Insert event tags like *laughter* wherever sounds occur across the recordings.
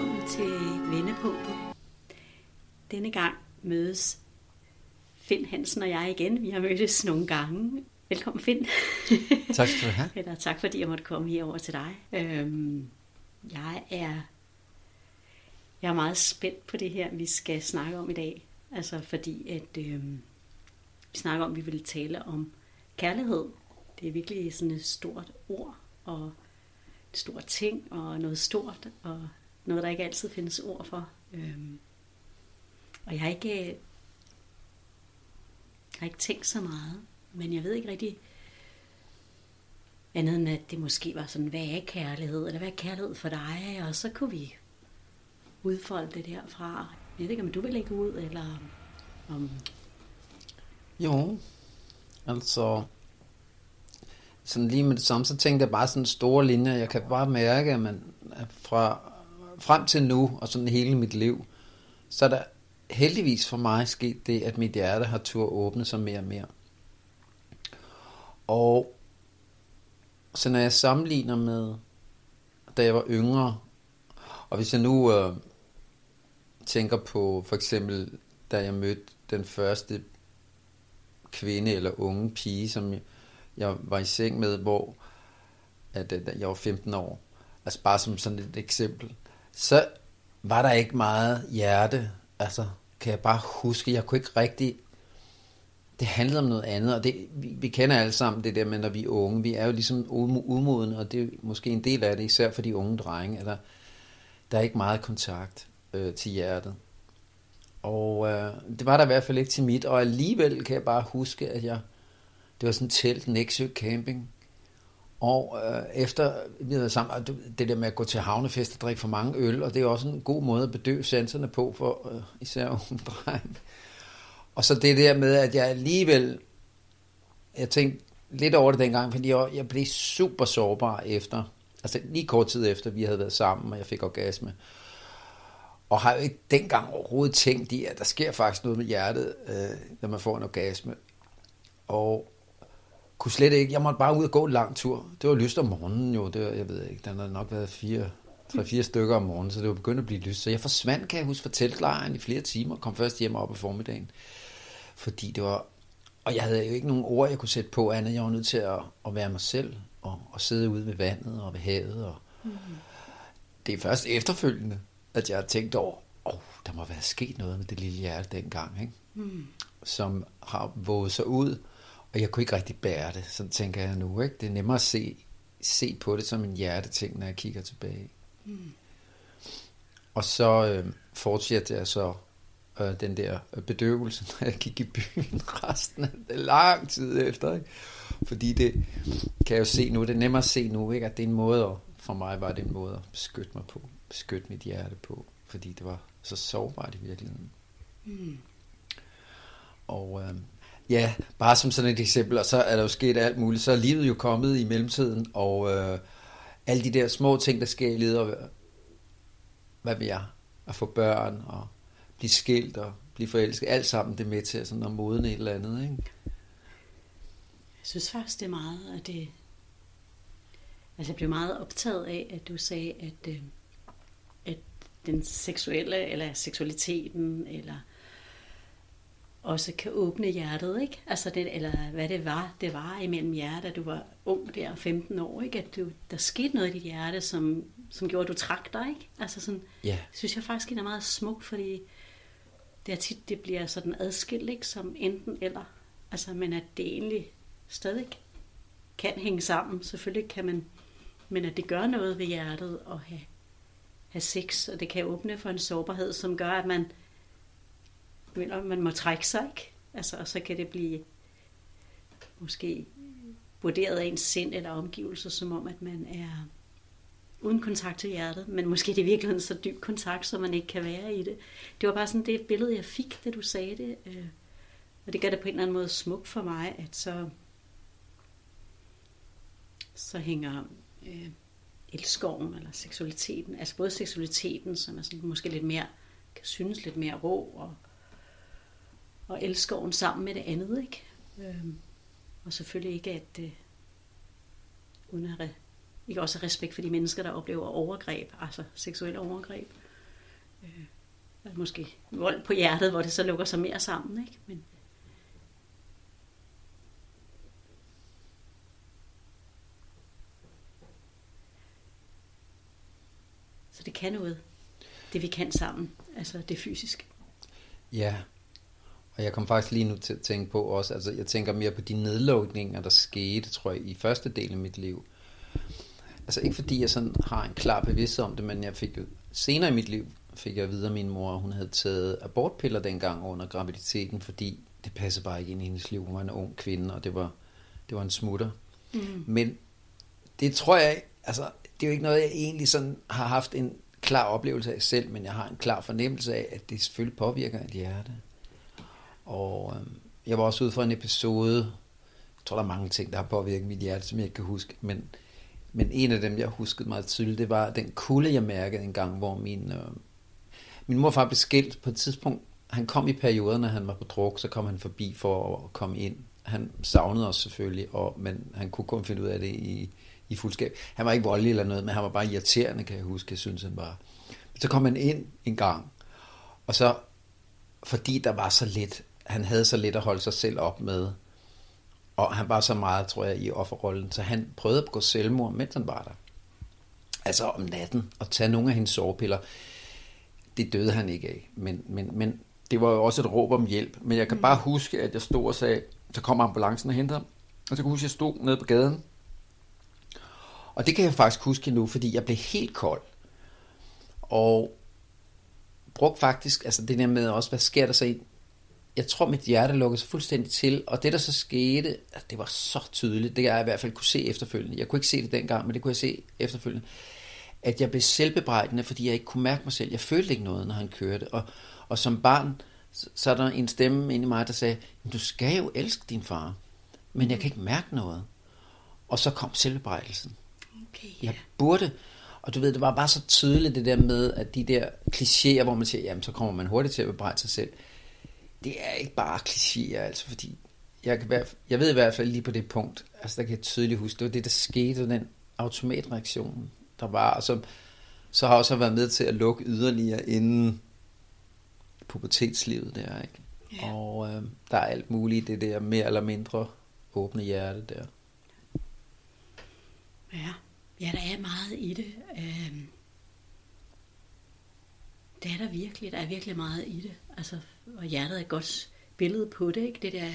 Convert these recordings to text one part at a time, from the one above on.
velkommen til Vendepunktet. Denne gang mødes Finn Hansen og jeg igen. Vi har mødtes nogle gange. Velkommen Finn. *laughs* Tak skal du have. Eller tak fordi jeg måtte komme herover til dig. Øhm, jeg er jeg er meget spændt på det her, vi skal snakke om i dag. Altså fordi, at øhm, vi snakker om, at vi vil tale om kærlighed. Det er virkelig sådan et stort ord, og en stor ting, og noget stort, og noget, der ikke altid findes ord for. Øhm, og jeg har ikke, øh, jeg har ikke tænkt så meget, men jeg ved ikke rigtig, andet end at det måske var sådan, hvad er kærlighed, eller hvad er kærlighed for dig, og så kunne vi udfolde det derfra. Jeg ved ikke, om du vil lægge ud, eller om... Jo, altså sådan lige med det samme, så tænkte jeg bare sådan store linjer. Jeg kan bare mærke, at man fra frem til nu, og sådan hele mit liv, så er der heldigvis for mig sket det, at mit hjerte har tur åbne sig mere og mere. Og så når jeg sammenligner med, da jeg var yngre, og hvis jeg nu øh, tænker på for eksempel, da jeg mødte den første kvinde eller unge pige, som jeg var i seng med, hvor at, at jeg var 15 år, altså bare som sådan et eksempel, så var der ikke meget hjerte, altså kan jeg bare huske, jeg kunne ikke rigtig, det handlede om noget andet, og det, vi, vi kender alle sammen det der med, når vi er unge, vi er jo ligesom umodne, og det er måske en del af det, især for de unge drenge, eller der er ikke meget kontakt øh, til hjertet. Og øh, det var der i hvert fald ikke til mit, og alligevel kan jeg bare huske, at jeg, det var sådan et telt, Nexø Camping, og øh, efter vi havde sammen, det der med at gå til havnefest og drikke for mange øl, og det er også en god måde at bedøve sanserne på for øh, især *laughs* unge dreng. Og så det der med, at jeg alligevel, jeg tænkte lidt over det dengang, fordi jeg, jeg blev super sårbar efter, altså lige kort tid efter, vi havde været sammen, og jeg fik orgasme. Og har jo ikke dengang overhovedet tænkt i, at der sker faktisk noget med hjertet, øh, når man får en orgasme. Og kunne slet ikke, jeg måtte bare ud og gå en lang tur. Det var lyst om morgenen jo, det var, jeg ved ikke, den har nok været fire, tre-fire stykker om morgenen, så det var begyndt at blive lyst. Så jeg forsvandt, kan jeg huske, fra teltlejren i flere timer, kom først hjem op i formiddagen. Fordi det var, og jeg havde jo ikke nogen ord, jeg kunne sætte på, andet jeg var nødt til at, at være mig selv, og, og sidde ude ved vandet og ved havet. Og mm. Det er først efterfølgende, at jeg har tænkt over, åh, oh, der må være sket noget med det lille hjerte dengang, ikke? Mm. som har våget sig ud, og jeg kunne ikke rigtig bære det, sådan tænker jeg nu. Ikke? Det er nemmere at se, se på det som en hjerteting, når jeg kigger tilbage. Mm. Og så øh, fortsatte jeg så øh, den der bedøvelse, når jeg gik i byen resten af det lang tid efter. Ikke? Fordi det kan jeg jo se nu, det er nemmere at se nu, ikke? at det er en måde, at, for mig var det en måde at beskytte mig på, beskytte mit hjerte på, fordi det var så sårbart i virkeligheden. Mm. Og øh, Ja, bare som sådan et eksempel, og så er der jo sket alt muligt. Så er livet jo kommet i mellemtiden, og øh, alle de der små ting, der sker i livet, og øh, hvad vil jeg, at få børn, og blive skilt, og blive forelsket, alt sammen det med til sådan at modne et eller andet, ikke? Jeg synes faktisk, det er meget, at det... Altså, jeg blev meget optaget af, at du sagde, at, øh, at den seksuelle, eller seksualiteten, eller også kan åbne hjertet, ikke? Altså det, eller hvad det var, det var imellem jer, da du var ung der, 15 år, ikke? At du, der skete noget i dit hjerte, som, som gjorde, at du trak dig, ikke? Altså sådan, ja. synes jeg faktisk er meget smukt, fordi det er tit, det bliver sådan adskilt, ikke? Som enten eller. Altså, men at det egentlig stadig kan hænge sammen. Selvfølgelig kan man, men at det gør noget ved hjertet at have, have sex, og det kan åbne for en sårbarhed, som gør, at man begynder, man må trække sig, ikke? Altså, og så kan det blive måske vurderet af ens sind eller omgivelser, som om, at man er uden kontakt til hjertet, men måske det er virkelig så dyb kontakt, så man ikke kan være i det. Det var bare sådan det billede, jeg fik, da du sagde det. Øh, og det gør det på en eller anden måde smukt for mig, at så, så hænger øh, elskoven eller seksualiteten, altså både seksualiteten, som er sådan måske lidt mere, kan synes lidt mere rå og og elskoven sammen med det andet, ikke? Øhm, og selvfølgelig ikke at, øh, uden at ikke også respekt for de mennesker, der oplever overgreb, altså seksuelle overgreb. Øh, måske vold på hjertet, hvor det så lukker sig mere sammen, ikke? Men, Så det kan noget, det vi kan sammen, altså det fysiske. Ja, og jeg kom faktisk lige nu til at tænke på også, altså jeg tænker mere på de nedlukninger, der skete, tror jeg, i første del af mit liv. Altså ikke fordi jeg sådan har en klar bevidsthed om det, men jeg fik jo, senere i mit liv fik jeg at vide af min mor, hun havde taget abortpiller dengang under graviditeten, fordi det passede bare ikke ind i hendes liv. Hun var en ung kvinde, og det var, det var en smutter. Mm. Men det tror jeg, altså det er jo ikke noget, jeg egentlig sådan har haft en klar oplevelse af selv, men jeg har en klar fornemmelse af, at det selvfølgelig påvirker et hjerte. Og øh, jeg var også ude for en episode, jeg tror, der er mange ting, der har påvirket mit hjerte, som jeg ikke kan huske, men, men en af dem, jeg huskede meget tydeligt, det var den kulde, jeg mærkede en gang, hvor min, øh, min morfar blev skilt på et tidspunkt. Han kom i perioder, når han var på druk, så kom han forbi for at komme ind. Han savnede os selvfølgelig, og, men han kunne kun finde ud af det i, i fuldskab. Han var ikke voldelig eller noget, men han var bare irriterende, kan jeg huske. Jeg synes, han var. Men så kom han ind en gang, og så, fordi der var så lidt, han havde så lidt at holde sig selv op med, og han var så meget, tror jeg, i offerrollen, så han prøvede at gå selvmord, mens han var der. Altså om natten, og tage nogle af hendes sovepiller. Det døde han ikke af, men, men, men det var jo også et råb om hjælp. Men jeg kan mm. bare huske, at jeg stod og sagde, så kom ambulancen og hentede ham. Og så kan jeg huske, at jeg stod nede på gaden, og det kan jeg faktisk huske nu, fordi jeg blev helt kold. Og brugte faktisk, altså det der med også, hvad sker der så i, jeg tror mit hjerte lukkede sig fuldstændig til, og det der så skete, altså, det var så tydeligt, det jeg i hvert fald kunne se efterfølgende, jeg kunne ikke se det dengang, men det kunne jeg se efterfølgende, at jeg blev selvbebrejdende, fordi jeg ikke kunne mærke mig selv, jeg følte ikke noget, når han kørte, og, og som barn, så er der en stemme inde i mig, der sagde, du skal jo elske din far, men jeg kan ikke mærke noget. Og så kom selvbebrejdelsen. Okay, ja. Jeg burde. Og du ved, det var bare så tydeligt det der med, at de der klichéer, hvor man siger, jamen så kommer man hurtigt til at bebrejde sig selv. Det er ikke bare klichéer, altså, fordi jeg, kan være, jeg ved i hvert fald lige på det punkt, altså der kan jeg tydeligt huske, det var det, der skete, den automatreaktion, der var, og som så har også været med til at lukke yderligere inden pubertetslivet der, ikke? Ja. Og øh, der er alt muligt det der mere eller mindre åbne hjerte der. Ja. Ja, der er meget i det. Øh, det er der virkelig. Der er virkelig meget i det. Altså, og hjertet er et godt billede på det, ikke? Det der...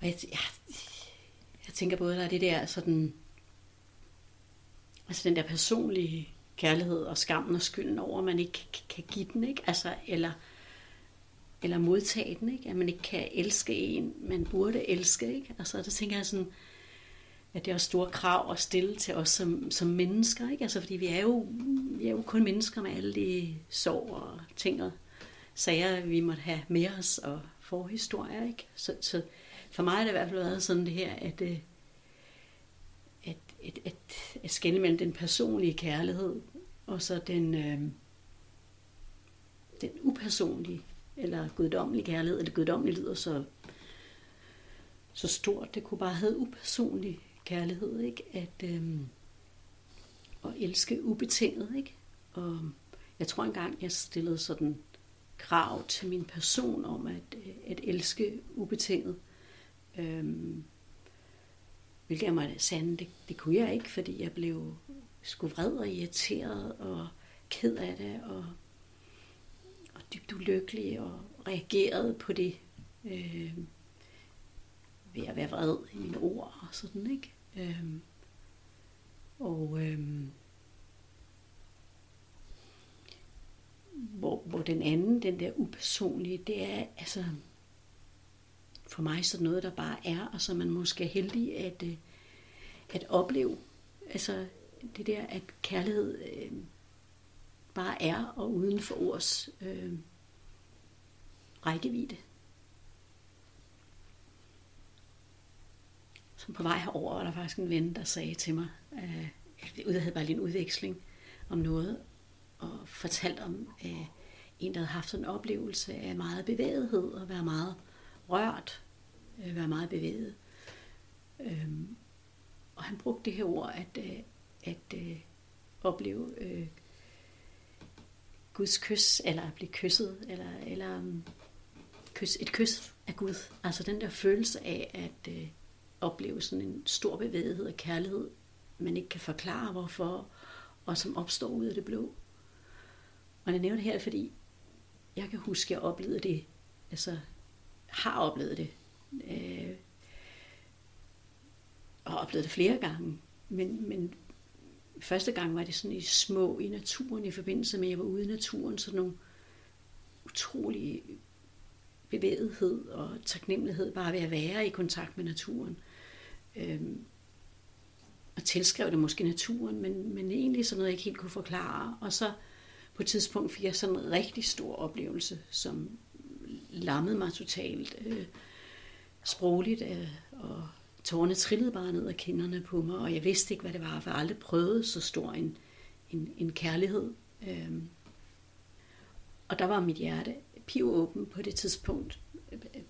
Og jeg, jeg, jeg tænker både, der er det der sådan... Altså den der personlige kærlighed og skammen og skylden over, at man ikke kan give den, ikke? Altså, eller, eller modtage den, ikke? At man ikke kan elske en, man burde elske, ikke? Altså, der tænker jeg sådan, at det er store krav at stille til os som, som mennesker, ikke? Altså, fordi vi er, jo, vi er jo kun mennesker med alle de sorg og ting og sager, vi måtte have med os og forhistorier, ikke? Så, så for mig har det i hvert fald været sådan det her, at, øh, at, at, at, at skænde mellem den personlige kærlighed og så den, øh, den upersonlige eller guddommelige kærlighed, eller guddommelig lyder så, så stort. Det kunne bare have upersonlig kærlighed, ikke? At, øh, at elske ubetinget, ikke? Og jeg tror engang, jeg stillede sådan krav til min person om at, øh, at elske ubetinget. Øhm, hvilket er mig sande, det, det kunne jeg ikke, fordi jeg blev sgu vred og irriteret og ked af det og, og dybt ulykkelig og reagerede på det øh, ved at være vred i mine ord og sådan, ikke? Øhm, og øhm, hvor, hvor den anden, den der upersonlige, det er altså for mig sådan noget, der bare er, og som man måske er heldig at, øh, at opleve. Altså det der, at kærlighed øh, bare er, og uden for ords øh, rækkevidde. som på vej herover var der faktisk en ven, der sagde til mig, øh, jeg havde bare lige en udveksling om noget, og fortalt om øh, en, der havde haft en oplevelse af meget bevægethed, og være meget rørt, øh, være meget bevæget. Øhm, og han brugte det her ord, at, øh, at øh, opleve øh, Guds kys, eller at blive kysset, eller, eller um, kys, et kys af Gud. Altså den der følelse af at øh, opleve sådan en stor bevægelighed og kærlighed, man ikke kan forklare hvorfor, og som opstår ud af det blå. Og jeg nævner det her, fordi jeg kan huske, at jeg oplevede det, altså har oplevet det, øh, og oplevet det flere gange. Men, men første gang var det sådan i små i naturen, i forbindelse med, at jeg var ude i naturen, sådan nogle utrolige bevægethed og taknemmelighed bare ved at være i kontakt med naturen. Øhm, og tilskrev det måske naturen, men, men egentlig sådan noget, jeg ikke helt kunne forklare. Og så på et tidspunkt fik jeg sådan en rigtig stor oplevelse, som lammede mig totalt øh, sprogligt, øh, og tårne trillede bare ned af kinderne på mig, og jeg vidste ikke, hvad det var, for jeg aldrig prøvet så stor en, en, en kærlighed. Øh. og der var mit hjerte åben på det tidspunkt,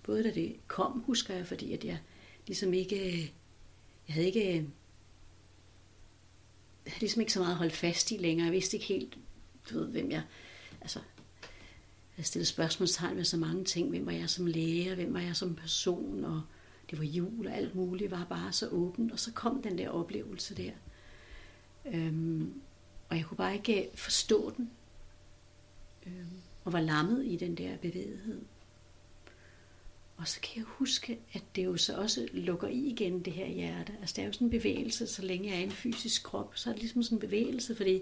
både da det kom, husker jeg, fordi at jeg ligesom ikke, jeg havde ikke, jeg havde ligesom ikke så meget holdt fast i længere. Jeg vidste ikke helt, du ved, hvem jeg, altså, jeg stillede spørgsmålstegn ved så mange ting. Hvem var jeg som læge, Hvem var jeg som person? Og det var jul og alt muligt var bare så åbent. Og så kom den der oplevelse der. Øhm, og jeg kunne bare ikke øh, forstå den. Øhm, og var lammet i den der bevægelighed. Og så kan jeg huske, at det jo så også lukker i igen, det her hjerte. Altså det er jo sådan en bevægelse, så længe jeg er i en fysisk krop, så er det ligesom sådan en bevægelse, fordi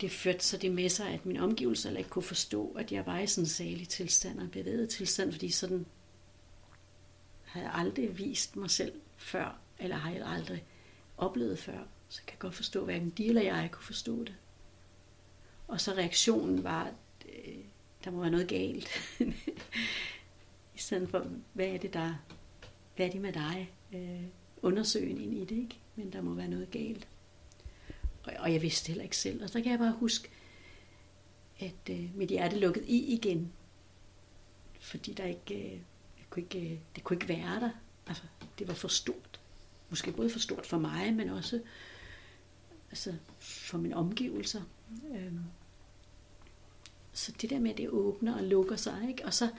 det førte så det med sig, at min omgivelser ikke kunne forstå, at jeg var i sådan en salig tilstand og en bevæget tilstand, fordi sådan havde jeg aldrig vist mig selv før, eller har jeg aldrig oplevet før. Så jeg kan godt forstå, hverken de eller jeg kunne forstå det. Og så reaktionen var, at øh, der må være noget galt. *laughs* I stedet for, hvad er det der, hvad er det med dig? Øh, undersøgen ind i det, ikke? Men der må være noget galt. Og, og jeg vidste heller ikke selv. Og så kan jeg bare huske, at øh, mit hjerte lukkede i igen. Fordi der ikke, øh, jeg kunne ikke, øh, det kunne ikke være der. Altså, det var for stort. Måske både for stort for mig, men også altså, for mine omgivelser. Øhm, så det der med, at det åbner og lukker sig, ikke? og så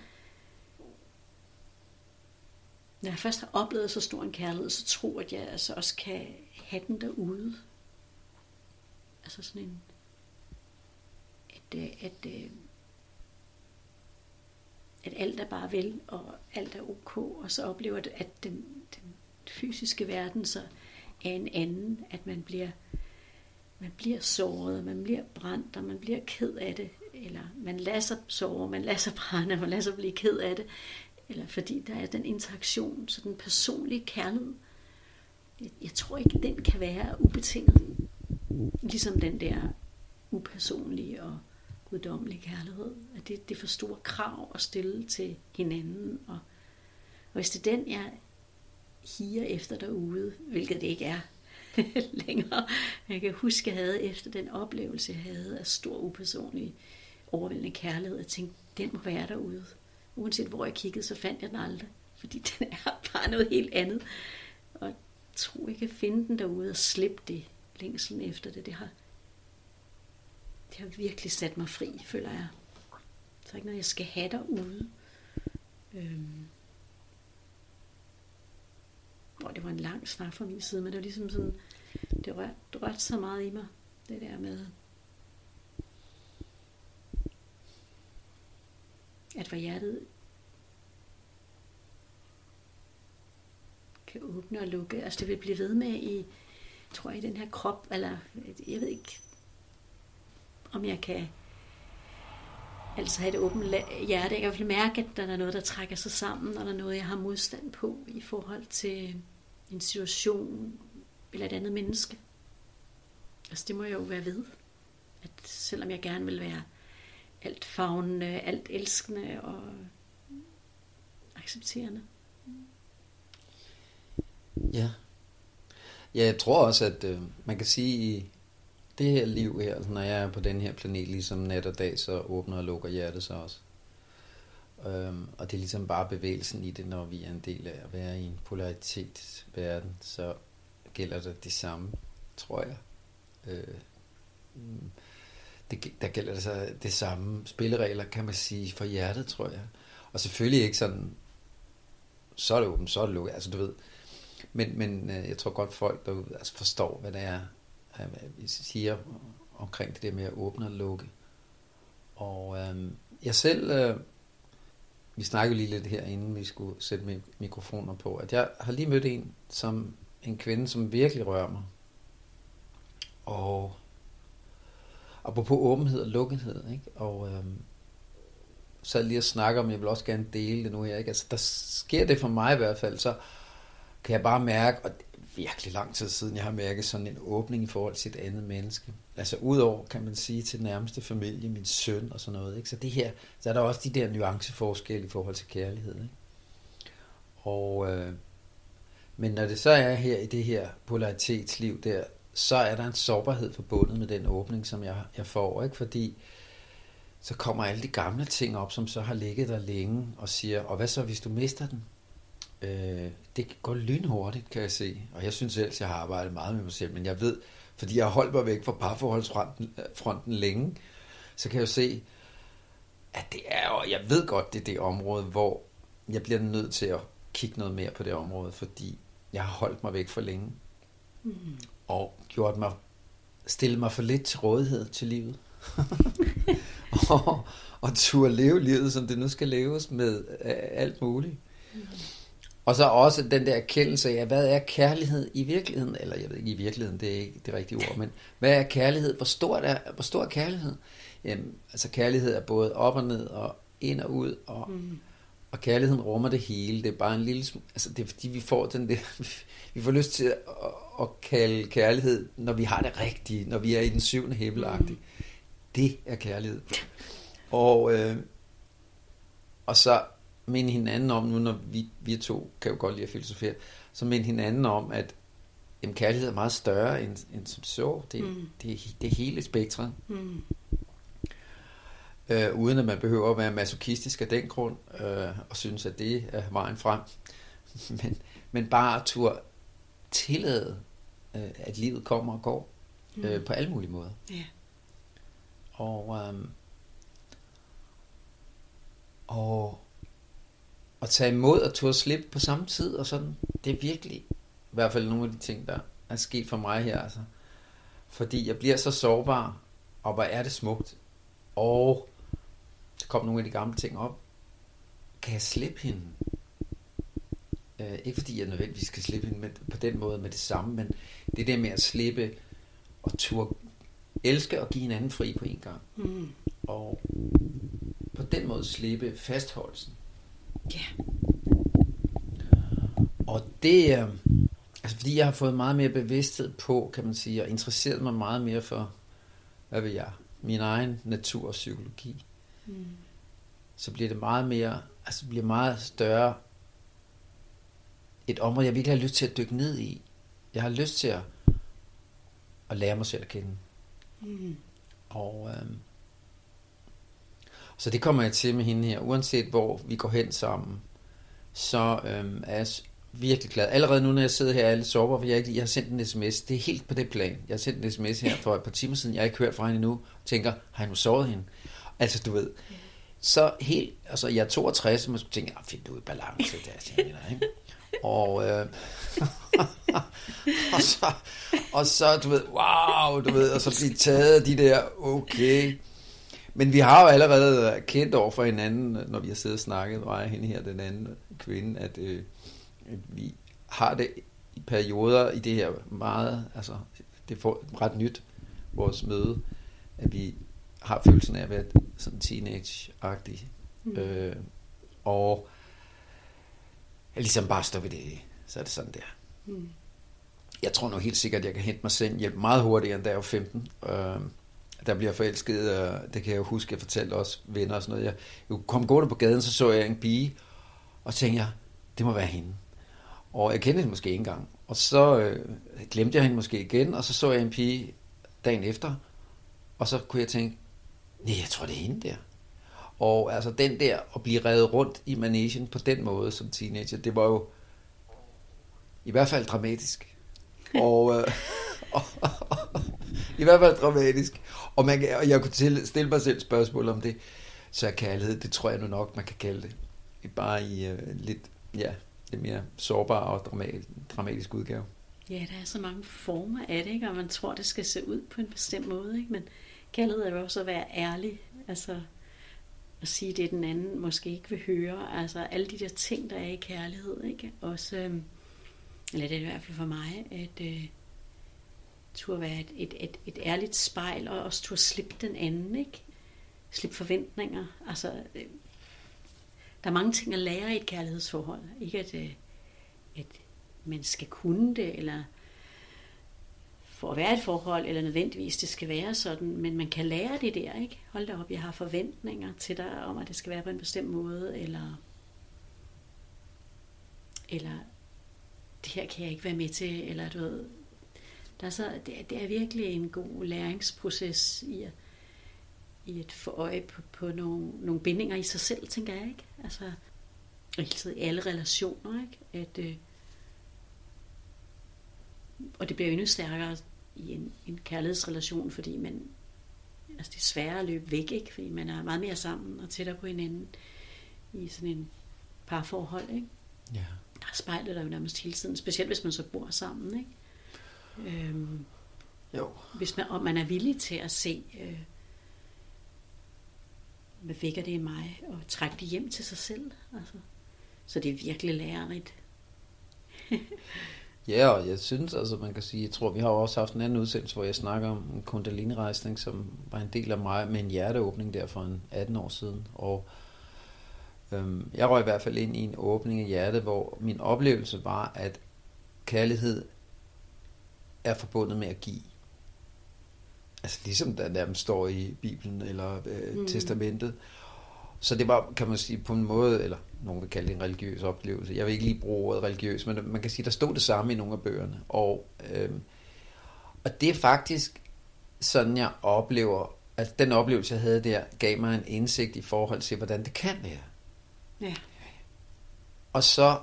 når jeg først har oplevet så stor en kærlighed, så tror jeg, at jeg altså også kan have den derude. Altså sådan en, at, øh, at, at, at alt er bare vel, og alt er ok, og så oplever det, at den, den fysiske verden så er en anden, at man bliver, man bliver såret, man bliver brændt, og man bliver ked af det, eller man lader sig såre, man lader sig brænde, man lader sig blive ked af det, eller fordi der er den interaktion, så den personlige kærlighed, jeg, jeg tror ikke, den kan være ubetinget. Ligesom den der upersonlige og guddommelige kærlighed. At det, det er for store krav at stille til hinanden. Og, og hvis det er den, jeg higer efter derude, hvilket det ikke er *laughs* længere. Jeg kan huske, jeg havde efter den oplevelse, jeg havde af stor upersonlig overvældende kærlighed, at tænke, den må være derude. Uanset hvor jeg kiggede, så fandt jeg den aldrig. Fordi *laughs* den er bare noget helt andet. Og tro, jeg kan finde den derude og slippe det længselen efter det. Det har, det har virkelig sat mig fri, føler jeg. Så ikke noget, jeg skal have derude. Øhm. Og det var en lang snak fra min side, men det var ligesom sådan, det rørte, det rørte så meget i mig, det der med, at hvor hjertet kan åbne og lukke. Altså det vil blive ved med i, tror jeg, i den her krop, eller jeg ved ikke, om jeg kan altså have et åbent hjerte. Jeg kan mærke, at der er noget, der trækker sig sammen, og der er noget, jeg har modstand på i forhold til en situation eller et andet menneske. Altså det må jeg jo være ved. At selvom jeg gerne vil være alt fagnende, alt elskende og accepterende. Ja. Ja, jeg tror også, at øh, man kan sige, i det her liv her, altså når jeg er på den her planet, ligesom nat og dag, så åbner og lukker hjertet sig også. Øhm, og det er ligesom bare bevægelsen i det, når vi er en del af at være i en polaritetsverden, så gælder det det samme. tror jeg. Øh, det, der gælder det så det samme spilleregler, kan man sige, for hjertet, tror jeg. Og selvfølgelig ikke sådan, så er det åbent, så er det lukket, altså du ved. Men, men øh, jeg tror godt, folk derude altså forstår, hvad det er, øh, hvad vi siger omkring det der med at åbne og lukke. Og øh, jeg selv, øh, vi snakkede lige lidt her, inden vi skulle sætte mikrofoner på, at jeg har lige mødt en, som en kvinde, som virkelig rører mig. Og apropos åbenhed og lukkethed, ikke? Og øhm, så lige at snakke om, jeg vil også gerne dele det nu her, ikke? Altså, der sker det for mig i hvert fald, så kan jeg bare mærke, og det er virkelig lang tid siden, jeg har mærket sådan en åbning i forhold til et andet menneske. Altså udover, kan man sige, til den nærmeste familie, min søn og sådan noget, ikke? Så det her, så er der også de der nuanceforskelle i forhold til kærlighed, ikke? Og, øh, men når det så er her i det her polaritetsliv der, så er der en sårbarhed forbundet med den åbning, som jeg, jeg får, ikke? Fordi så kommer alle de gamle ting op, som så har ligget der længe, og siger, og hvad så, hvis du mister den? Øh, det går lynhurtigt, kan jeg se. Og jeg synes selv, jeg har arbejdet meget med mig selv, men jeg ved, fordi jeg har holdt mig væk fra parforholdsfronten fronten længe, så kan jeg jo se, at det er, og jeg ved godt, det er det område, hvor jeg bliver nødt til at kigge noget mere på det område, fordi jeg har holdt mig væk for længe. Mm. Og gjort mig, stillet mig for lidt til rådighed til livet. *laughs* *laughs* og, og turde leve livet, som det nu skal leves med øh, alt muligt. Mm. Og så også den der erkendelse af, hvad er kærlighed i virkeligheden? Eller jeg ved ikke i virkeligheden, det er ikke det rigtige ord, men hvad er kærlighed? Hvor stor er, hvor stor er kærlighed? Jamen, altså kærlighed er både op og ned og ind og ud, og, mm. og kærligheden rummer det hele. Det er bare en lille altså det er fordi vi får den der, *laughs* vi får lyst til at, at kalde kærlighed, når vi har det rigtige, når vi er i den syvende himmelagtige. Mm. Det er kærlighed. Og, øh, og så minde hinanden om, nu når vi, vi to kan jo godt lide at filosofere, så minde hinanden om, at jamen, kærlighed er meget større end, end som så. Det, mm. det, det er hele spektret. Mm. Øh, uden at man behøver at være masochistisk af den grund, øh, og synes, at det er vejen frem. *laughs* men, men bare at turde tillade, øh, at livet kommer og går, mm. øh, på alle mulige måder. Yeah. Og, øh, og at tage imod og turde slippe på samme tid, og sådan, det er virkelig i hvert fald nogle af de ting, der er sket for mig her, altså. Fordi jeg bliver så sårbar, og hvor er det smukt. Og så kom nogle af de gamle ting op. Kan jeg slippe hende? Øh, ikke fordi jeg nødvendigvis skal slippe hende med, på den måde med det samme, men det der med at slippe og turde elske og give hinanden fri på en gang. Mm. Og på den måde slippe fastholdelsen. Ja. Og det er, altså fordi jeg har fået meget mere bevidsthed på, kan man sige, og interesseret mig meget mere for, hvad vil jeg, min egen natur og psykologi. Mm. Så bliver det meget mere, altså bliver meget større et område, jeg virkelig har lyst til at dykke ned i. Jeg har lyst til at, at lære mig selv at kende. Mm. Og øhm, så det kommer jeg til med hende her. Uanset hvor vi går hen sammen, så øhm, er jeg virkelig glad. Allerede nu, når jeg sidder her er jeg lidt sårbar, for jeg, ikke, jeg har sendt en sms. Det er helt på det plan. Jeg har sendt en sms her for et par timer siden. Jeg har ikke hørt fra hende endnu. Og tænker, har jeg nu såret hende? Altså, du ved. Så helt, altså jeg er 62, og man tænker, jeg, find du i balance der, tænker jeg, ikke? Og, øh, *laughs* og, så, og så, du ved, wow, du ved, og så blive taget af de der, okay, men vi har jo allerede kendt over for hinanden, når vi har siddet og snakket, og hende her, den anden kvinde, at, øh, vi har det i perioder i det her meget, altså det er ret nyt, vores møde, at vi har følelsen af at være sådan teenage-agtig. Mm. Øh, og ligesom bare stå ved det, så er det sådan der. Mm. Jeg tror nu helt sikkert, at jeg kan hente mig selv hjælp meget hurtigere, end da jeg var 15. Øh, der bliver forelsket, og det kan jeg jo huske, jeg fortalte også venner og sådan noget. Jeg, jeg kom gående på gaden, så så jeg en pige, og tænkte jeg, det må være hende. Og jeg kendte hende måske ikke engang. Og så øh, glemte jeg hende måske igen, og så så jeg en pige dagen efter, og så kunne jeg tænke, nej, jeg tror, det er hende der. Og altså den der at blive revet rundt i managen på den måde som teenager, det var jo i hvert fald dramatisk. *laughs* og, øh, *laughs* I hvert fald dramatisk. Og, man, og jeg kunne til, stille mig selv spørgsmål om det. Så er kærlighed, det tror jeg nu nok, man kan kalde det. Bare i uh, lidt, ja, lidt mere sårbar og dramatisk, dramatisk udgave. Ja, der er så mange former af det, ikke? og man tror, det skal se ud på en bestemt måde. Ikke? Men kærlighed er jo også at være ærlig. Altså at sige det, den anden måske ikke vil høre. Altså alle de der ting, der er i kærlighed. Ikke? Også, øhm, eller det er det i hvert fald for mig, at øh, turde være et, et, et, et ærligt spejl, og også turde slippe den anden. Ikke? Slippe forventninger. Altså, øh, der er mange ting at lære i et kærlighedsforhold. Ikke at, øh, at man skal kunne det, eller for at være et forhold, eller nødvendigvis det skal være sådan, men man kan lære det der, ikke? Hold da op, jeg har forventninger til dig om, at det skal være på en bestemt måde, eller, eller det her kan jeg ikke være med til, eller du ved, der er så, det, er, det er virkelig en god læringsproces i at, i at få øje på, på nogle, nogle bindinger i sig selv, tænker jeg, ikke? Altså, og hele tiden i alle relationer, ikke? At, øh, og det bliver jo endnu stærkere i en, en kærlighedsrelation, fordi man, altså det er sværere at løbe væk, ikke? Fordi man er meget mere sammen og tættere på hinanden i sådan en parforhold, ikke? Ja. Der spejler der jo nærmest hele tiden, specielt hvis man så bor sammen, ikke? Øhm, Jo. hvis man, og man er villig til at se, øh, hvad vækker det i mig, og trække det hjem til sig selv. Altså. Så det er virkelig lærerigt. *laughs* Ja, og jeg synes altså, man kan sige, jeg tror, vi har også haft en anden udsendelse, hvor jeg snakker om en kundalini-rejsning, som var en del af mig med en hjerteåbning der for en 18 år siden. Og øhm, jeg røg i hvert fald ind i en åbning af hjertet, hvor min oplevelse var, at kærlighed er forbundet med at give. Altså ligesom der nærmest står i Bibelen eller øh, Mm. testamentet. Så det var, kan man sige, på en måde, eller nogen vil kalde det en religiøs oplevelse. Jeg vil ikke lige bruge ordet religiøs, men man kan sige, der stod det samme i nogle af bøgerne. Og, øhm, og det er faktisk sådan, jeg oplever, at den oplevelse, jeg havde der, gav mig en indsigt i forhold til, hvordan det kan være. Ja. Og så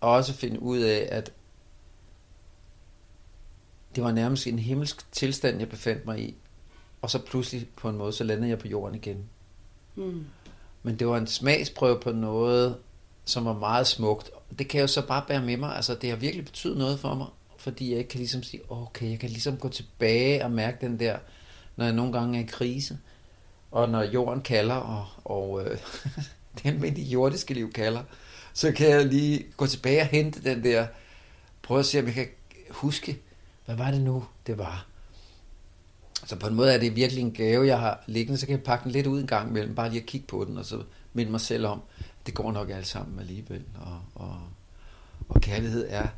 også finde ud af, at det var nærmest en himmelsk tilstand, jeg befandt mig i. Og så pludselig på en måde, så landede jeg på jorden igen. Mm. Men det var en smagsprøve på noget, som var meget smukt. Det kan jeg jo så bare bære med mig. Altså, det har virkelig betydet noget for mig. Fordi jeg ikke kan ligesom sige, okay, jeg kan ligesom gå tilbage og mærke den der, når jeg nogle gange er i krise. Og når jorden kalder, og, og øh, *laughs* det almindelige jordiske liv kalder, så kan jeg lige gå tilbage og hente den der, prøve at se, om jeg kan huske, hvad var det nu, det var. Så på en måde er det virkelig en gave, jeg har liggende, så kan jeg pakke den lidt ud en gang imellem, bare lige at kigge på den, og så minde mig selv om, det går nok alt sammen alligevel, og, og, og kærlighed er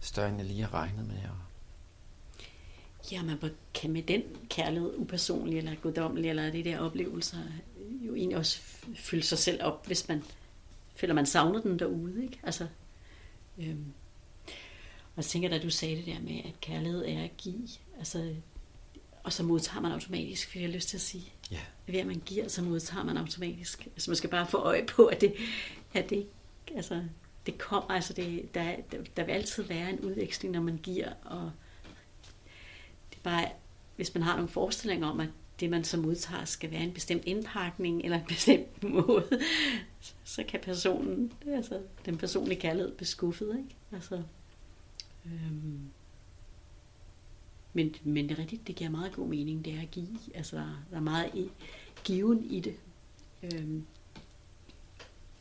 større, end jeg lige har regnet med. Og, Ja, man kan med den kærlighed, upersonlig eller guddommelig, eller de der oplevelser, jo egentlig også fylde sig selv op, hvis man føler, man savner den derude. Ikke? Altså, øhm, og så tænker jeg, da du sagde det der med, at kærlighed er at give, altså, og så modtager man automatisk, for jeg har lyst til at sige, ja. ved at man giver, så modtager man automatisk. Altså man skal bare få øje på, at det, at det altså, det kommer, altså det, der, der, vil altid være en udveksling, når man giver, og det er bare, hvis man har nogle forestillinger om, at det man så modtager skal være en bestemt indpakning eller en bestemt *laughs* måde, så kan personen, altså den personlige kærlighed blive skuffet, ikke? Altså, øhm, men, men det er rigtigt, det giver meget god mening, det er at give. Altså, der, er meget i, given i det. Øhm,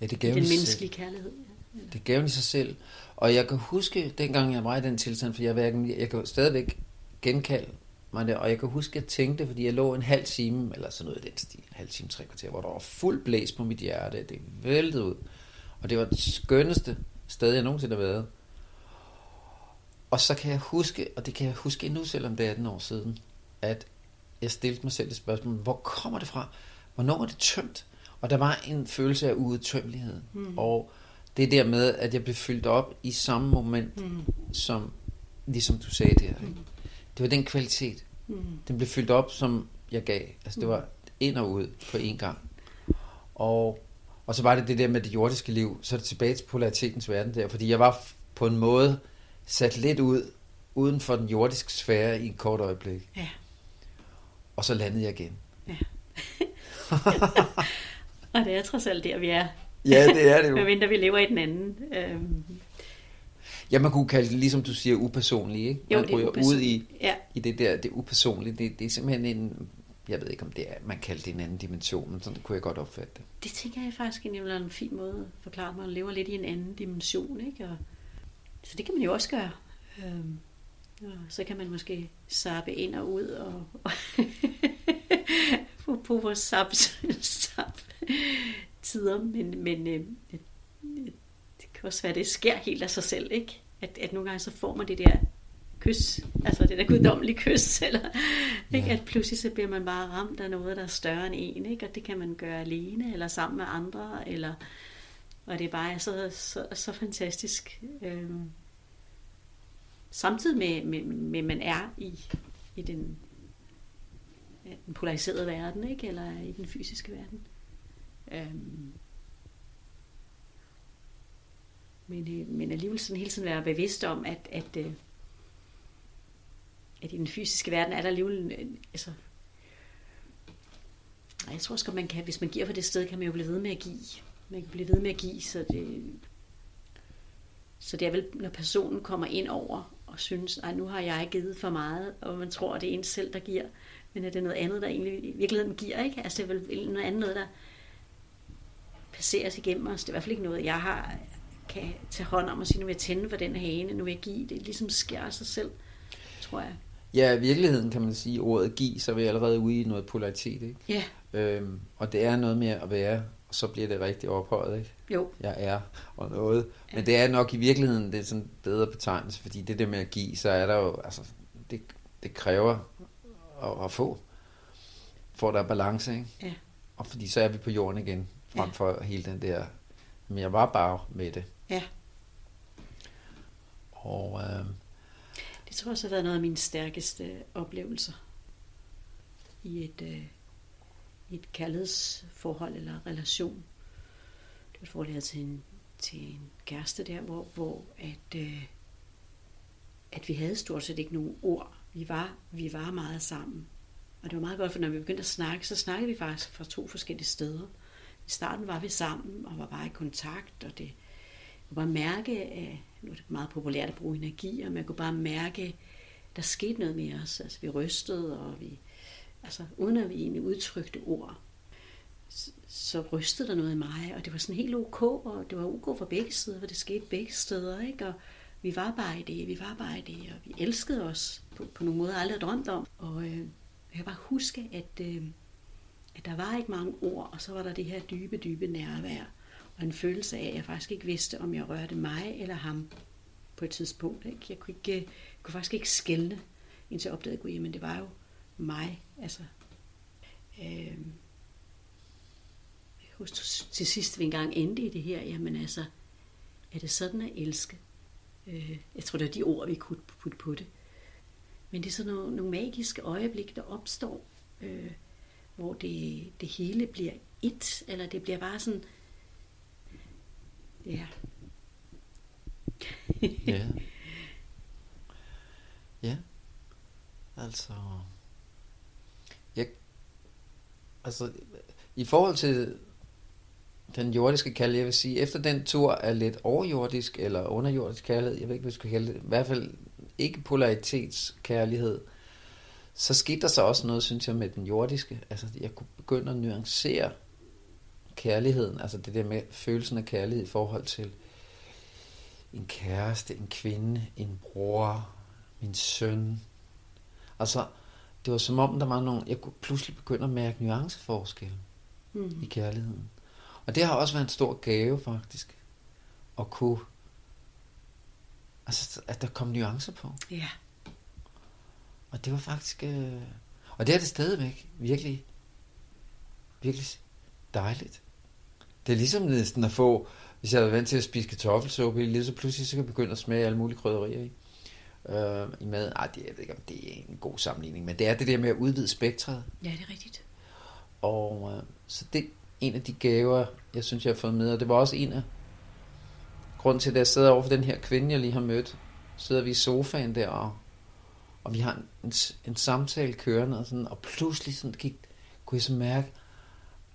ja, det gav den menneskelige kærlighed. Ja. Det gav i sig selv. Og jeg kan huske, dengang jeg var i den tilstand, for jeg, hverken, jeg kan stadigvæk genkalde mig det, og jeg kan huske, at jeg tænkte, fordi jeg lå en halv time, eller sådan noget i den stil, en halv time, tre kvarter, hvor der var fuld blæs på mit hjerte, det væltede ud. Og det var det skønneste sted, jeg nogensinde har været. Og så kan jeg huske, og det kan jeg huske endnu, selvom det er 18 år siden, at jeg stillede mig selv et spørgsmål, hvor kommer det fra? Hvornår er det tømt? Og der var en følelse af uudtømmelighed. Mm. Og det der med, at jeg blev fyldt op i samme moment, Mm. som, ligesom du sagde der. Ikke? Det var den kvalitet. Mm. Den blev fyldt op, som jeg gav. Altså det var ind og ud på én gang. Og, og så var det det der med det jordiske liv. Så er det tilbage til polaritetens verden der. Fordi jeg var på en måde sat lidt ud uden for den jordiske sfære i et kort øjeblik. Ja. Og så landede jeg igen. Ja. *laughs* og det er trods alt der, vi er. Ja, det er det jo. *laughs* Medmindre vi lever i den anden. Øhm, Ja, man kunne kalde det, ligesom du siger, upersonligt, ikke? Jo, Man det er ryger ud upersonligt. i, Ja. i det der, det upersonlige. Det, det er simpelthen en, jeg ved ikke om det er, man kalder det en anden dimension, men sådan kunne jeg godt opfatte det. Det tænker jeg faktisk egentlig være en fin måde at forklare, at man lever lidt i en anden dimension. Ikke? Og, så det kan man jo også gøre. Øhm, og så kan man måske sappe ind og ud og, og *laughs* på, vores sap, sap tider. Men, men øh, det, det kan også være, at det sker helt af sig selv. ikke? At, at nogle gange så får man det der kys, altså det der guddommelige kys, *laughs* eller ikke? Ja. at pludselig så bliver man bare ramt af noget, der er større end en, ikke? og det kan man gøre alene, eller sammen med andre, eller, og det er bare så, så, så fantastisk. Øhm, samtidig med, med, med, man er i, i den, ja, den polariserede verden, ikke? eller i den fysiske verden. Øhm, men, øh, men alligevel sådan hele tiden være bevidst om, at, at, øh, at i den fysiske verden er der alligevel, øh, altså, jeg tror også man kan, hvis man giver for det sted, kan man jo blive ved med at give. Man kan blive ved med at give, så det, så det er vel, når personen kommer ind over og synes, at nu har jeg givet for meget, og man tror, at det er en selv, der giver, men at det er noget andet, der egentlig i virkeligheden giver, ikke? Altså det er vel noget andet noget, der passeres igennem os. Det er i hvert fald ikke noget, jeg har, kan tage hånd om og sige, nu vil jeg tænde for den hane, nu vil jeg give. Det ligesom sker af sig selv, tror jeg. Ja, i virkeligheden kan man sige, ordet give, så er vi allerede ude i noget polaritet, ikke? Ja, Øhm, og det er noget med at være, så bliver det rigtig ophøjet, ikke? jo. Jeg er og noget. Men det er nok i virkeligheden, det er sådan en bedre betegnelse, fordi det der med at give, så er der jo, altså, det, det kræver at, at få, for der er balance, ikke? Ja. Og fordi så er vi på jorden igen, frem Ja. for hele den der, men jeg var bare med det. Ja. Og øh, Det tror jeg også har været noget af mine stærkeste oplevelser i et, øh, i et kærlighedsforhold eller relation. Det var et forhold, jeg havde til en, til en kæreste der, hvor, hvor at, øh, at vi havde stort set ikke nogen ord. Vi var, vi var meget sammen. Og det var meget godt, for når vi begyndte at snakke, så snakkede vi faktisk fra to forskellige steder. I starten var vi sammen og var bare i kontakt, og det, jeg kunne bare mærke, at nu er det meget populært at bruge energier, men jeg kunne bare mærke, der skete noget med os. Altså vi rystede, og vi, altså uden at vi egentlig udtrykte ord, så, rystede der noget i mig, og det var sådan helt ok, og det var ok for begge sider, for det skete begge steder, ikke? Og vi var bare i det, vi var bare i det, og vi elskede os på, på nogle måder, aldrig drømt om. Og øh, jeg kan bare huske, at, øh, at der var ikke mange ord, og så var der det her dybe, dybe nærvær, og en følelse af, at jeg faktisk ikke vidste, om jeg rørte mig eller ham på et tidspunkt. Ikke? Jeg kunne, ikke, jeg kunne faktisk ikke skælne, indtil jeg opdagede, at men det var jo mig. Altså, øh, jeg husker til sidst, vi engang endte i det her, jamen altså, er det sådan at elske? Øh, jeg tror, det er de ord, vi kunne putte på det. Men det er sådan nogle, nogle magiske øjeblik, der opstår, øh, hvor det, det hele bliver et, eller det bliver bare sådan, ja. ja. Ja. Altså... Jeg, altså, i forhold til den jordiske kærlighed, jeg vil sige, efter den tur er lidt overjordisk eller underjordisk kærlighed, jeg ved ikke, hvad jeg skal kalde det, i hvert fald ikke polaritetskærlighed, så skete der så også noget, synes jeg, med den jordiske. Altså, jeg kunne begynde at nuancere kærligheden, altså det der med følelsen af kærlighed i forhold til en kæreste, en kvinde, en bror, min søn. Altså, det var som om, der var nogle, jeg kunne pludselig begynde at mærke nuanceforskel Mm. i kærligheden. Og det har også været en stor gave, faktisk, at kunne, altså, at der kom nuancer på. Ja. Og det var faktisk, øh, og det er det stadigvæk, virkelig, virkelig dejligt. Det er ligesom næsten at få, hvis jeg er vant til at spise kartoffelsuppe, lige så pludselig så kan jeg begynde at smage alle mulige krydderier i. Øh, i maden. Ej, det, jeg ved ikke, om det er en god sammenligning, men det er det der med at udvide spektret. ja, det er rigtigt. Og øh, så det er en af de gaver, jeg synes, jeg har fået med. Og det var også en af grunden til, at jeg sidder over for den her kvinde, jeg lige har mødt. Sidder vi i sofaen der og og vi har en, en, en samtale kørende, og, sådan, og pludselig sådan gik, kunne jeg så mærke,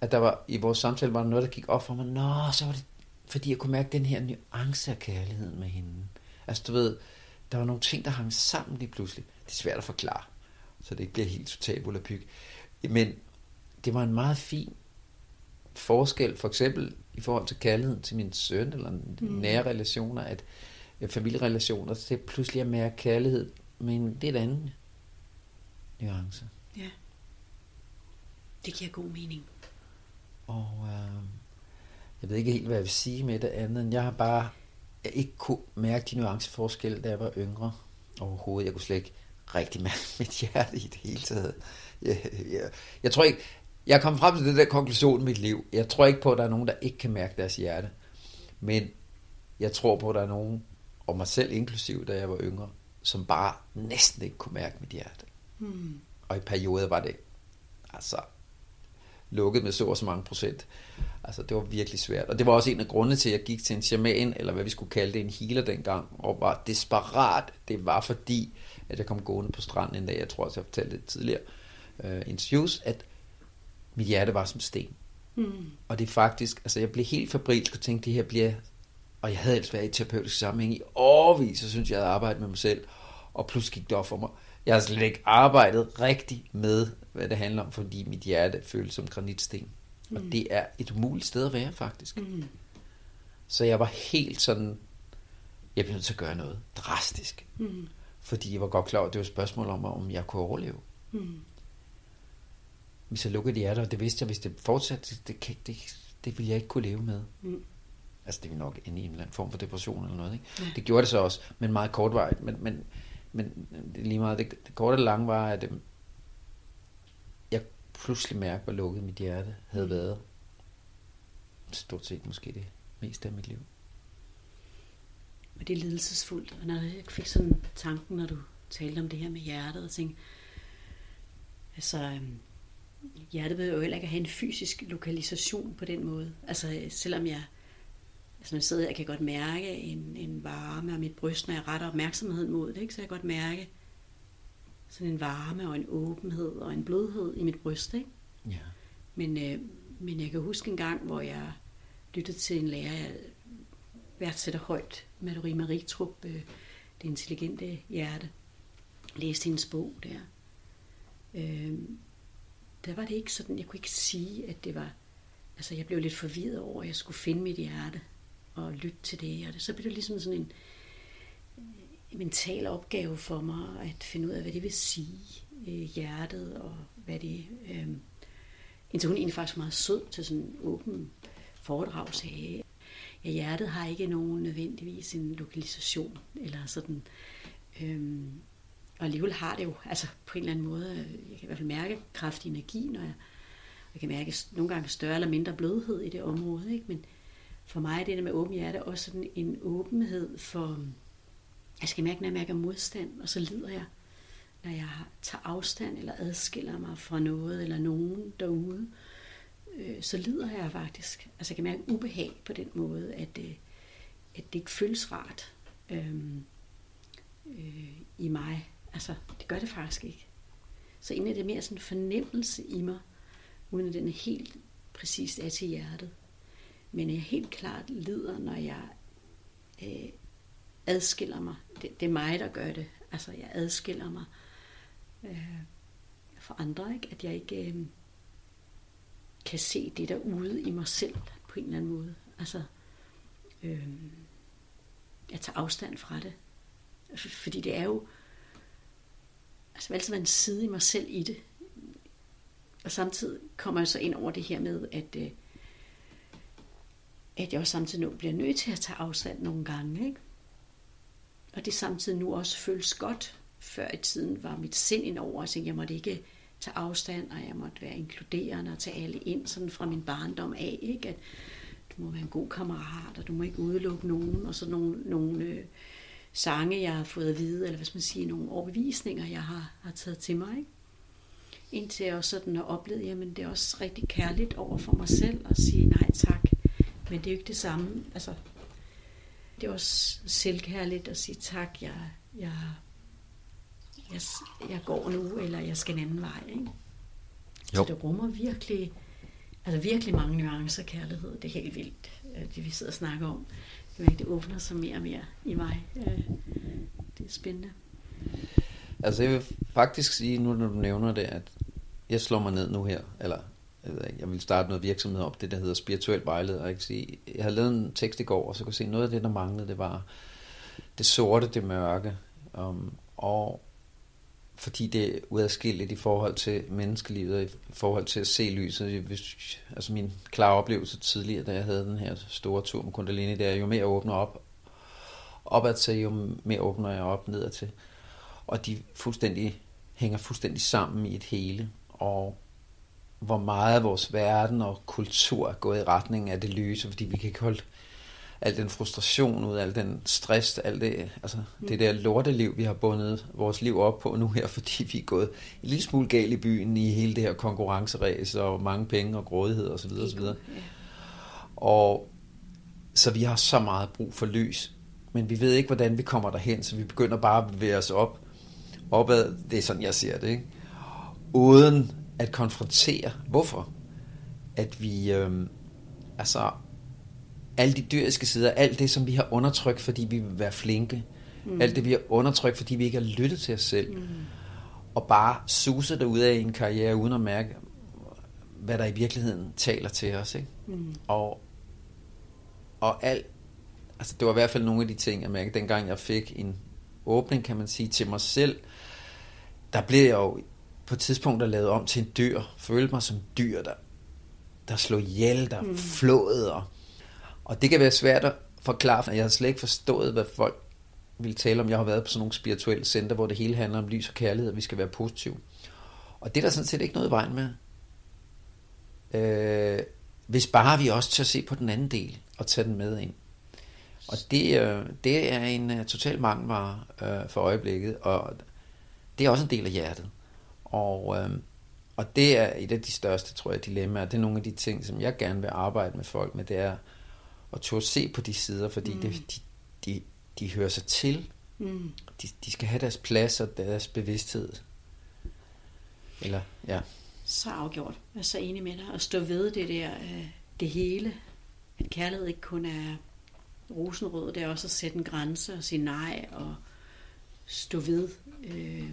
at der var, i vores samtale var der noget, der gik op for mig. Nå, så var det, fordi jeg kunne mærke den her nuance af kærligheden med hende. Altså du ved, der var nogle ting, der hang sammen lige pludselig. Det er svært at forklare, så det ikke bliver helt totalt volapyk. Men det var en meget fin forskel, for eksempel i forhold til kærligheden til min søn, eller mm. nære relationer, at familierelationer, så det pludselig at mærke kærlighed med en lidt anden nuance. Ja. Det giver god mening. Og øh, jeg ved ikke helt, hvad jeg vil sige med det andet, end jeg har bare jeg ikke kunne mærke de nuanceforskelle, da jeg var yngre overhovedet. Jeg kunne slet ikke rigtig mærke *laughs* mit hjerte i det hele taget. Jeg, jeg, jeg tror ikke, jeg kom frem til det der konklusion i mit liv. Jeg tror ikke på, at der er nogen, der ikke kan mærke deres hjerte. Men jeg tror på, at der er nogen, og mig selv inklusiv, da jeg var yngre, som bare næsten ikke kunne mærke mit hjerte. Hmm. Og i perioder var det altså lukket med så og så mange procent. Altså det var virkelig svært. Og det var også en af grundene til, at jeg gik til en shaman, eller hvad vi skulle kalde det, en healer dengang, og var desperat. Det var fordi, at jeg kom gående på stranden en dag, jeg tror også, jeg fortalte det tidligere, uh, interviews, at mit hjerte var som sten. Mm. Og det er faktisk, altså jeg blev helt fabrilsk og tænkte, det her bliver, og jeg havde ellers været i terapeutisk sammenhæng i årvis, så synes jeg, jeg havde arbejdet med mig selv, og pludselig gik det op for mig. Jeg har slet ikke arbejdet rigtigt med, hvad det handler om, fordi mit hjerte føles som granitsten. Mm. Og det er et umuligt sted at være, faktisk. Mm. Så jeg var helt sådan, jeg blev nødt til at gøre noget drastisk. Mm. Fordi jeg var godt klar over, at det var et spørgsmål om, om jeg kunne overleve. Mm hvis jeg lukkede hjertet, og det vidste jeg, hvis det fortsatte, det, det, det, det ville jeg ikke kunne leve med. Mm. Altså det ville nok ende i en eller anden form for depression eller noget. Ikke? Ja. Det gjorde det så også, men meget kortvarigt. Men, men, men lige meget, det, det korte og lange var, at øhm, pludselig mærkede, hvor lukket mit hjerte havde mm. været. Stort set måske det meste af mit liv. Og det er lidelsesfuldt. Og når jeg fik sådan tanken, når du talte om det her med hjertet, og tænkte, altså, øhm, hjertet vil jo heller ikke have en fysisk lokalisation på den måde. Altså selvom jeg, altså når jeg sidder jeg kan godt mærke en, en varme af mit bryst, når jeg retter opmærksomheden mod det, ikke? så jeg kan godt mærke sådan en varme og en åbenhed og en blødhed i mit bryst. Ikke? Ja. Men, øh, men jeg kan huske en gang, hvor jeg lyttede til en lærer, jeg værdsætter højt, Marie Marie Trup, øh, det intelligente hjerte. Læste hendes bog der. Øh, der var det ikke sådan, jeg kunne ikke sige, at det var, altså jeg blev lidt forvirret over, at jeg skulle finde mit hjerte og lytte til det. Og det, så blev det ligesom sådan en, en mental opgave for mig at finde ud af, hvad det vil sige, øh, hjertet, og hvad det... Øh, indtil hun egentlig faktisk meget sød til sådan en åben foredrag sagde, ja, hjertet har ikke nogen nødvendigvis en lokalisation, eller sådan... Øh, og alligevel har det jo, altså på en eller anden måde, jeg kan i hvert fald mærke kraftig energi, når jeg, jeg kan mærke nogle gange større eller mindre blødhed i det område, ikke? men for mig er det med åben hjerte også sådan en åbenhed for, jeg skal mærke, når jeg mærker modstand, og så lider jeg, når jeg tager afstand eller adskiller mig fra noget eller nogen derude, øh, så lider jeg faktisk. Altså jeg kan mærke ubehag på den måde, at, øh, at det ikke føles rart øh, øh, i mig Altså, det gør det faktisk ikke. Så egentlig er det mere sådan en fornemmelse i mig, uden at den er helt præcist er til hjertet. Men jeg helt klart lider, når jeg øh, adskiller mig. Det, det er mig, der gør det. Altså, jeg adskiller mig øh, fra andre. Ikke? At jeg ikke øh, kan se det der ude i mig selv på en eller anden måde. Altså, øh, jeg tager afstand fra det. Fordi det er jo altså altid være en side i mig selv i det. Og samtidig kommer jeg så ind over det her med, at, øh, at jeg også samtidig nu bliver nødt til at tage afstand nogle gange. Ikke? Og det samtidig nu også føles godt. Før i tiden var mit sind ind over, at jeg måtte ikke tage afstand, og jeg måtte være inkluderende og tage alle ind sådan fra min barndom af. Ikke? At du må være en god kammerat, og du må ikke udelukke nogen, og så nogle, nogle øh, sange, jeg har fået at vide, eller hvad skal man sige, nogle overbevisninger, jeg har, har taget til mig. Ikke? Indtil jeg også sådan har oplevet, jamen det er også rigtig kærligt over for mig selv at sige nej tak. Men det er jo ikke det samme. Altså, det er også selvkærligt at sige tak. Jeg, jeg, jeg, jeg går nu, eller jeg skal en anden vej. Ikke? Jo. Så det rummer virkelig, altså virkelig mange nuancer kærlighed. Det er helt vildt, øh, det vi sidder og snakker om. Det, er, det åbner sig mere og mere i mig. Øh, Det er spændende. Altså jeg vil faktisk sige, nu når du nævner det, at jeg slår mig ned nu her, eller jeg, ved ikke, jeg vil starte noget virksomhed op, det der hedder spirituel vejleder. Jeg, kan sige, jeg har lavet en tekst i går, og så kan jeg se, noget af det, der manglede, det var det sorte, det mørke. Um, og fordi det er udadskilligt i forhold til menneskelivet, og i forhold til at se lyset. Hvis, altså min klare oplevelse tidligere, da jeg havde den her store tur med Kundalini, det er jo mere jeg åbner op, opad til, jo mere åbner jeg op nedad til. Og de fuldstændig hænger fuldstændig sammen i et hele. Og hvor meget vores verden og kultur er gået i retning af det lyse, fordi vi kan ikke holde al den frustration ud, al den stress, alt det, altså mm. det der lorteliv, vi har bundet vores liv op på nu her, *laughs* fordi vi er gået en lille smule galt i byen i hele det her konkurrenceræs og mange penge og grådighed osv. osv. Og så vi har så meget brug for lys, men vi ved ikke, hvordan vi kommer derhen, så vi begynder bare at bevæge os op, opad, det er sådan, jeg ser det, ikke? uden at konfrontere, hvorfor? At vi, øhm, altså, alle de dyriske sider, alt det, som vi har undertrykt, fordi vi vil være flinke, mm. alt det, vi har undertrykt, fordi vi ikke har lyttet til os selv, mm. og bare suset ud af en karriere, uden at mærke, hvad der i virkeligheden taler til os, ikke? Mm. Og, og alt, altså det var i hvert fald nogle af de ting, jeg mærkede, dengang jeg fik en åbning, kan man sige, til mig selv, der blev jeg jo på et tidspunkt der lavet om til en dyr, følte mig som dyr, der, der slog ihjel, der mm. flåede, og, og det kan være svært at forklare, for jeg har slet ikke forstået, hvad folk vil tale om. Jeg har været på sådan nogle spirituelle center, hvor det hele handler om lys og kærlighed, og vi skal være positive. Og det er der sådan set ikke noget i vejen med. Øh, hvis bare vi også tør se på den anden del, og tage den med ind. Og det, øh, det er en uh, total mangelvare uh, for øjeblikket, og det er også en del af hjertet. Og, øh, og det er et af de største, tror jeg, dilemmaer. Det er nogle af de ting, som jeg gerne vil arbejde med folk med, det er at turde se på de sider, fordi mm. det, de, de, de hører sig til. Mm. De, de skal have deres plads og deres bevidsthed. Eller, ja. Så afgjort. Jeg er så enig med dig. At stå ved det der, øh, det hele. At kærlighed ikke kun er rosenrød, det er også at sætte en grænse og sige nej og stå ved øh,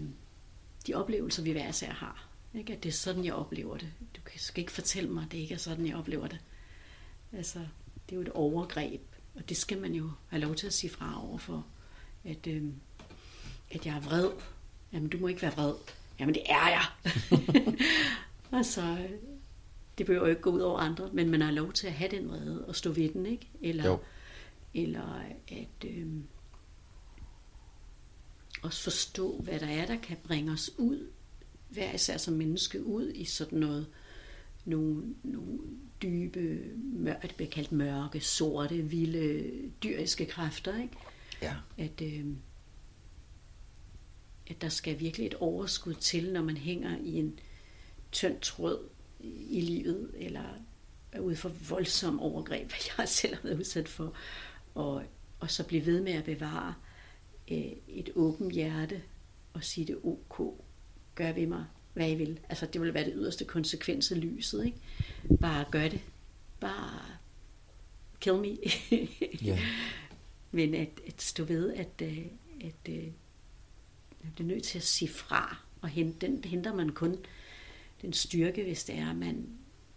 de oplevelser, vi hver især har. Ikke? At det er sådan, jeg oplever det. Du skal ikke fortælle mig, at det ikke er sådan, jeg oplever det. Altså, det er jo et overgreb, og det skal man jo have lov til at sige fra over for, at, øh, at jeg er vred. Jamen, du må ikke være vred. Jamen, det er jeg. *laughs* altså, det behøver jo ikke gå ud over andre, men man har lov til at have den vrede og stå ved den, ikke? Eller, jo. eller at... Øh, også forstå, hvad der er, der kan bringe os ud, hver især som menneske, ud i sådan noget, nogle, nogle dybe, mør, det bliver kaldt mørke, sorte, vilde, dyriske kræfter, ikke? Ja. At, øh, at der skal virkelig et overskud til, når man hænger i en tynd tråd i livet, eller er ude for voldsom overgreb, *laughs* hvad jeg selv har været udsat for, og, og så blive ved med at bevare øh, et åbent hjerte og sige det ok, gør ved mig, hvad I vil. Altså det vil være det yderste konsekvens af lyset, ikke? Bare gør det. Bare kill me. *laughs* yeah. Men at, at stå ved, at, øh, at, at, øh, at det er nødt til at sige fra, og hente, den henter man kun den styrke, hvis det er, at man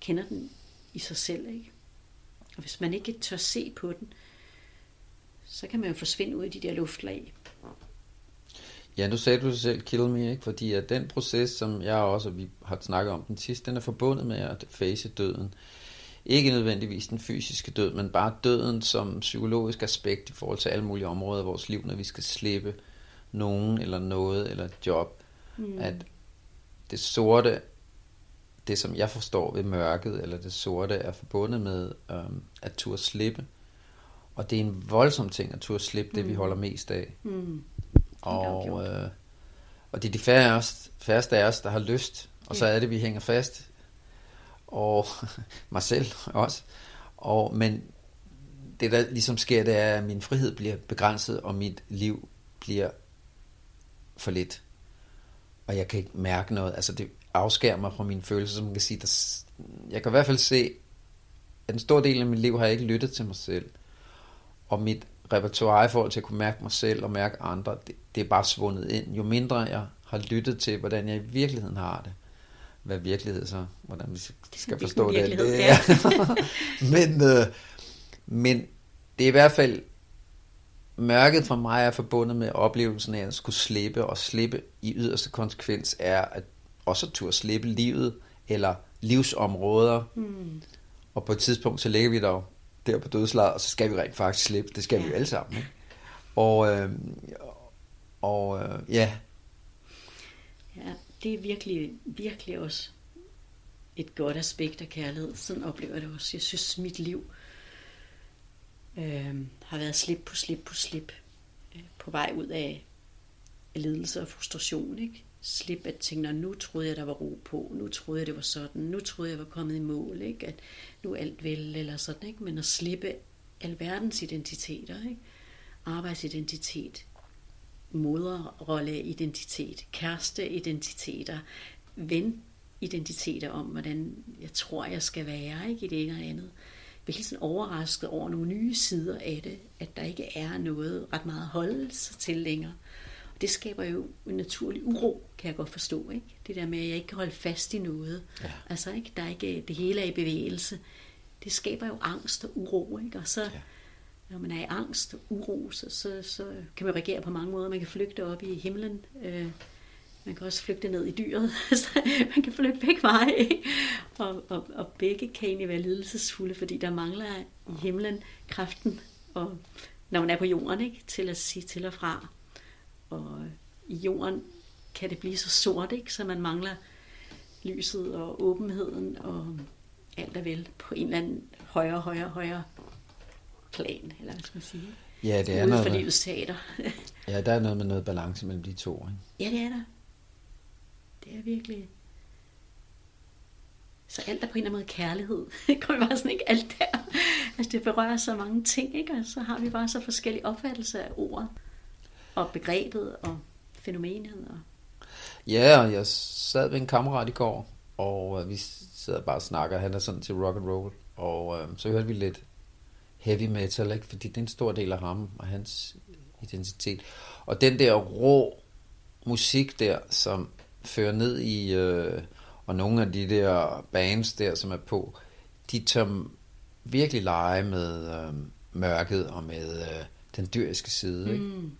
kender den i sig selv. Ikke? Og hvis man ikke tør se på den, så kan man jo forsvinde ud i de der luftlag. Ja, nu sagde du selv, kill me, ikke? fordi at den proces, som jeg også, og vi har snakket om den sidste, den er forbundet med at face døden. Ikke nødvendigvis den fysiske død, men bare døden som psykologisk aspekt i forhold til alle mulige områder af vores liv, når vi skal slippe nogen eller noget eller et job. Mm. At det sorte, det som jeg forstår ved mørket, eller det sorte, er forbundet med øhm, at turde slippe. Og det er en voldsom ting at turde slippe mm. det, vi mm. holder mest af. Mm. Og, øh, og det er de færreste, færreste af os, der har lyst, og så er det, vi hænger fast. Og *laughs* mig selv også. Og, men det, der ligesom sker, det er, at min frihed bliver begrænset, og mit liv bliver for lidt. og jeg kan ikke mærke noget. Altså det afskærer mig fra mine følelser, som man kan sige. Der, jeg kan i hvert fald se, at en stor del af mit liv har jeg ikke lyttet til mig selv. Og mit repertoire i forhold til at kunne mærke mig selv og mærke andre, det, det er bare svundet ind. Jo mindre jeg har lyttet til, hvordan jeg i virkeligheden har det, hvad virkelighed så, hvordan vi skal forstå det. det, ja. *laughs* men, øh, men det er i hvert fald, mørket for mig er forbundet med oplevelsen af at skulle slippe, og slippe i yderste konsekvens er at også turde slippe livet, eller livsområder. Mm. Og på et tidspunkt, så ligger vi der der på dødslaget, og så skal vi rent faktisk slippe. Det skal ja. vi jo alle sammen. Ikke? Og, øh, og øh, ja. Ja, det er virkelig, virkelig også et godt aspekt af kærlighed. Sådan oplever jeg det også. Jeg synes, mit liv øh, har været slip på slip på slip øh, på vej ud af lidelse og frustration. Ikke? Slippe at tænke, nu troede jeg, der var ro på, nu troede jeg, det var sådan, nu troede jeg, var kommet i mål, ikke? at nu er alt vel, eller sådan, ikke? men at slippe alverdens identiteter, ikke? arbejdsidentitet, moderrolleidentitet, kæresteidentiteter, ven-identiteter om, hvordan jeg tror, jeg skal være ikke? i det ene og andet bliver helt sådan overrasket over nogle nye sider af det, at der ikke er noget ret meget at holde sig til længere. Og det skaber jo en naturlig uro, kan jeg godt forstå. Ikke? Det der med, at jeg ikke kan holde fast i noget. Ja. Altså, ikke? Der er ikke, det hele er i bevægelse. Det skaber jo angst og uro. Ikke? Og så, ja. når man er i angst og uro, så, så, så kan man reagere på mange måder. Man kan flygte op i himlen. Øh, man kan også flygte ned i dyret. *laughs* så man kan flygte begge veje. Og, og, og begge kan egentlig være lidelsesfulde, fordi der mangler i himlen kraften, og, når man er på jorden, ikke, til at sige til og fra. Og i jorden kan det blive så sort, ikke, så man mangler lyset og åbenheden og alt er vel på en eller anden højere, højere, højere plan, eller hvad skal man sige. Ja, det er noget for livets teater. *laughs* ja, der er noget med noget balance mellem de to. Ikke? Ja, det er der. Det er virkelig... Så alt er på en eller anden måde kærlighed. *laughs* Det kommer bare sådan ikke alt der. Altså det berører så mange ting, ikke? Og så har vi bare så forskellige opfattelser af ordet. Og begrebet og fænomenet. Og... Ja, og jeg sad med en kammerat i går, og øh, vi sidder bare og snakker. Han er sådan til rock and roll. Og øh, så hørte vi lidt heavy metal, ikke? fordi det er en stor del af ham og hans identitet. Og den der rå musik der, som fører ned i, øh, og nogle af de der bands der, som er på, de tager virkelig lege med øh, mørket og med øh, den dyriske side. Ikke? Mm.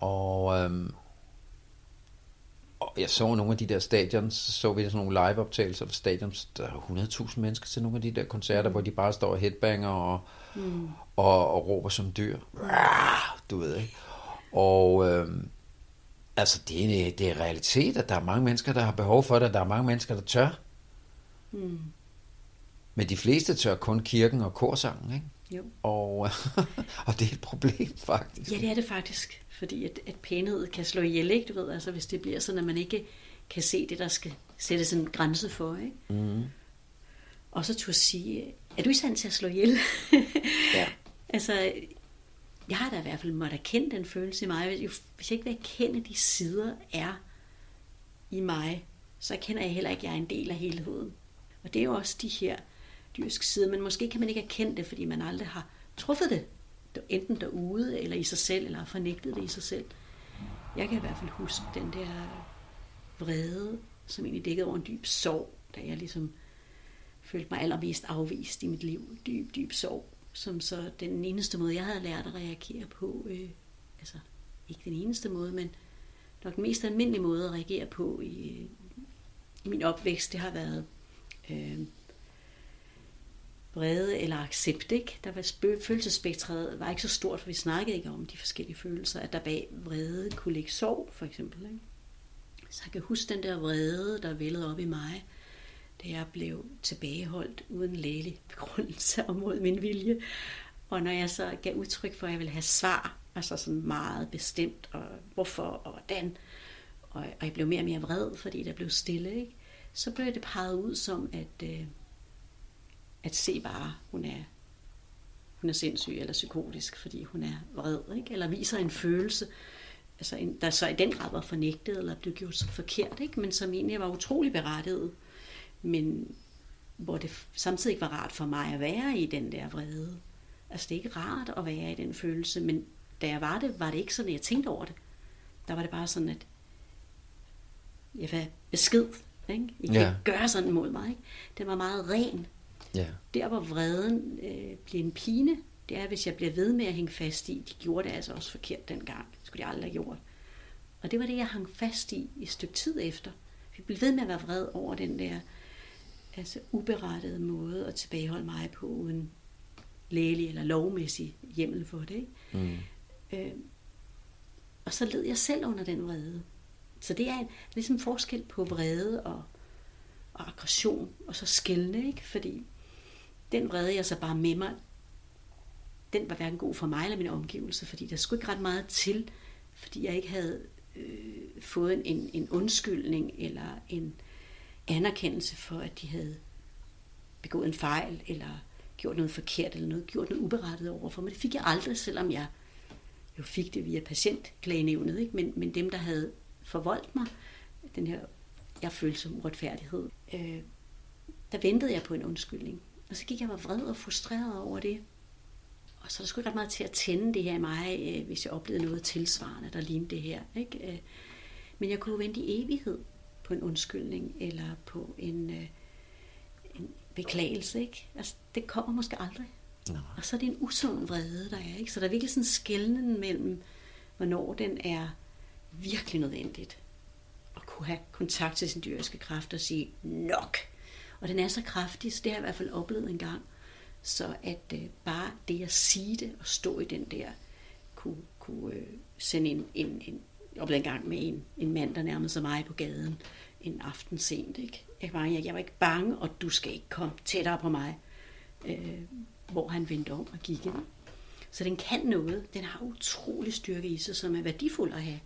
Og, øh, og jeg så nogle af de der stadions, så så vi sådan nogle liveoptagelser af stadions, der er 100.000 mennesker til nogle af de der koncerter, mm. hvor de bare står og headbanger og, mm. og, og råber som dyr. Du ved, ikke? Og, øh, Altså, det er, det er realitet, at der er mange mennesker, der har behov for det, og der er mange mennesker, der tør. Mm. Men de fleste tør kun kirken og korsangen, ikke? Jo. Og, *laughs* og det er et problem, faktisk. Ja, det er det faktisk. Fordi at, at pænhed kan slå ihjel, ikke? Du ved, altså hvis det bliver sådan, at man ikke kan se det, der skal sættes en grænse for, ikke? Mm. Og så turde sige, er du i stand til at slå ihjel? *laughs* ja. altså, jeg har da i hvert fald måtte erkende den følelse i mig. Hvis, jeg ikke vil erkende, de sider er i mig, så kender jeg heller ikke, at jeg er en del af helheden. Og det er jo også de her dyrisk side, men måske kan man ikke erkende det, fordi man aldrig har truffet det, enten derude, eller i sig selv, eller har fornægtet det i sig selv. Jeg kan i hvert fald huske den der vrede, som egentlig dækkede over en dyb sorg, da jeg ligesom følte mig allermest afvist i mit liv. Dyb, dyb sorg som så den eneste måde, jeg havde lært at reagere på, øh, altså ikke den eneste måde, men nok den mest almindelige måde at reagere på i, i min opvækst, det har været øh, vrede eller accept, ikke? Der var følelsesspektret var ikke så stort, for vi snakkede ikke om de forskellige følelser, at der bag vrede kunne ligge sorg, for eksempel, ikke? Så jeg kan huske den der vrede, der vældede op i mig, da jeg blev tilbageholdt uden lægelig begrundelse og mod min vilje. Og når jeg så gav udtryk for, at jeg ville have svar, altså sådan meget bestemt, og hvorfor og hvordan, og, og jeg blev mere og mere vred, fordi der blev stille, ikke? så blev det peget ud som, at, øh, at se bare, hun er, hun er sindssyg eller psykotisk, fordi hun er vred, ikke? eller viser en følelse, altså en, der så i den grad var fornægtet eller blev gjort så forkert, ikke? men som egentlig var utrolig berettiget. Men hvor det samtidig ikke var rart for mig at være i den der vrede. Altså det er ikke rart at være i den følelse, men da jeg var det, var det ikke sådan, at jeg tænkte over det. Der var det bare sådan, at jeg var besked. Ikke? I kan Ja. ikke gøre sådan mod mig. Ikke? Den var meget ren. Ja. Der, hvor vreden øh, bliver en pine, det er, hvis jeg bliver ved med at hænge fast i, de gjorde det altså også forkert dengang. Det skulle de aldrig have gjort. Og det var det, jeg hang fast i et stykke tid efter. Vi blev ved med at være vred over den der altså uberettede måde at tilbageholde mig på, uden lægelig eller lovmæssig hjemmel for det. Ikke? Mm. Øh, og så led jeg selv under den vrede. Så det er en, ligesom forskel på vrede og, og aggression, og så skældne, ikke? Fordi den vrede, jeg så bare med mig, den var hverken god for mig eller mine omgivelser, fordi der skulle ikke ret meget til, fordi jeg ikke havde øh, fået en, en, en undskyldning eller en anerkendelse for, at de havde begået en fejl, eller gjort noget forkert, eller noget, gjort noget uberettet over for mig. Det fik jeg aldrig, selvom jeg jo fik det via patientklagenævnet, ikke? Men, men dem, der havde forvoldt mig, den her, jeg følte som uretfærdighed, øh, der ventede jeg på en undskyldning. Og så gik jeg var vred og frustreret over det. Og så er der sgu ikke ret meget til at tænde det her i mig, øh, hvis jeg oplevede noget tilsvarende, der lignede det her. Ikke? Øh, men jeg kunne jo vente i evighed på en undskyldning, eller på en, øh, en beklagelse. Ikke? Altså, det kommer måske aldrig. Nej. Og så er det en usund vrede, der er. Ikke? Så der er virkelig sådan en skældning mellem, hvornår den er virkelig nødvendigt. At kunne have kontakt til sin dyriske kraft og sige nok. Og den er så kraftig, så det har jeg i hvert fald oplevet en gang. Så at øh, bare det at sige det og stå i den der, kunne, kunne øh, sende en, en, en jeg oplevede en gang med en, en mand, der nærmede sig mig på gaden en aften sent. Ikke? Jeg, var, jeg, jeg var ikke bange, og du skal ikke komme tættere på mig. Øh, hvor han vendte om og gik ind. Så den kan noget. Den har utrolig styrke i sig, som er værdifuld at have.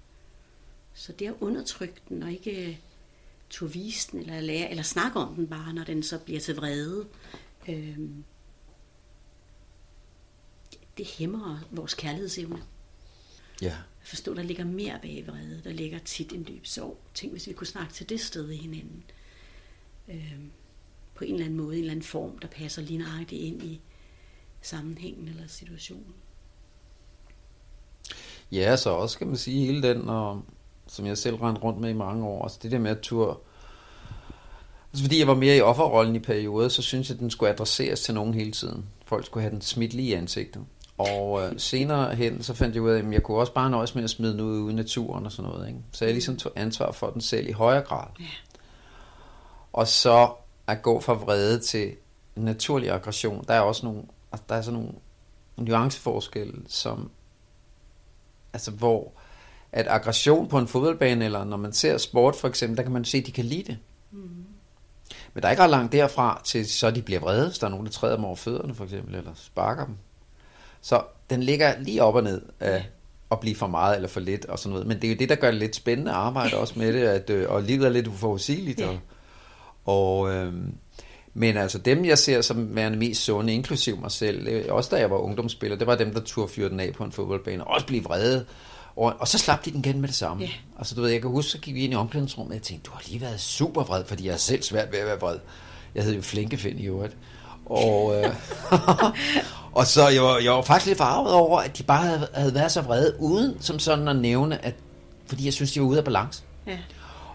Så det at undertrykke den, og ikke øh, turde vise den, eller, lære, eller snakke om den bare, når den så bliver til vrede, øh, det hæmmer vores kærlighedsevne. Ja. Jeg forstår, der ligger mere bag vrede. Der ligger tit en dyb sorg. Tænk, hvis vi kunne snakke til det sted i hinanden. Øh, på en eller anden måde, en eller anden form, der passer lige nøjagtigt ind i sammenhængen eller situationen. Ja, så også kan man sige hele den, og, som jeg selv rendte rundt med i mange år, altså det der med at tur, altså fordi jeg var mere i offerrollen i perioder, så synes jeg, at den skulle adresseres til nogen hele tiden. Folk skulle have den smidt lige i ansigtet. Og øh, senere hen, så fandt jeg ud af, at jeg kunne også bare nøjes med at smide den ud ude i naturen og sådan noget. Ikke? Så jeg ligesom tog ansvar for den selv i højere grad. Ja. Og så at gå fra vrede til naturlig aggression, der er også nogle, altså, der er sådan nogle nuanceforskelle, som, altså hvor, at aggression på en fodboldbane, eller når man ser sport for eksempel, der kan man se, at de kan lide det. Mm. Men der er ikke ret langt derfra, til så de bliver vrede, hvis der er nogen, der træder dem over fødderne for eksempel, eller sparker dem. Så den ligger lige op og ned af at blive for meget eller for lidt og sådan noget. Men det er jo det, der gør det lidt spændende arbejde også med det, at, øh, og livet er lidt uforudsigeligt. Ja. Og, og, øhm, men altså dem, jeg ser som værende mest sunde, inklusiv mig selv, øh, også da jeg var ungdomsspiller, det var dem, der turde fyre den af på en fodboldbane, og også blive vrede. Og, og så slap de den igen med det samme. Ja. Altså du ved, jeg kan huske, så gik vi ind i omklædningsrummet, og jeg tænkte, du har lige været super vred, fordi jeg er selv svært ved at være vred. Jeg hed jo Flinkefind i øvrigt. Og, øh, *laughs* og så jeg var, jeg var faktisk lidt farvet over, at de bare havde, havde været så vrede, uden som sådan at nævne, at, fordi jeg synes, de var ude af balance. Ja.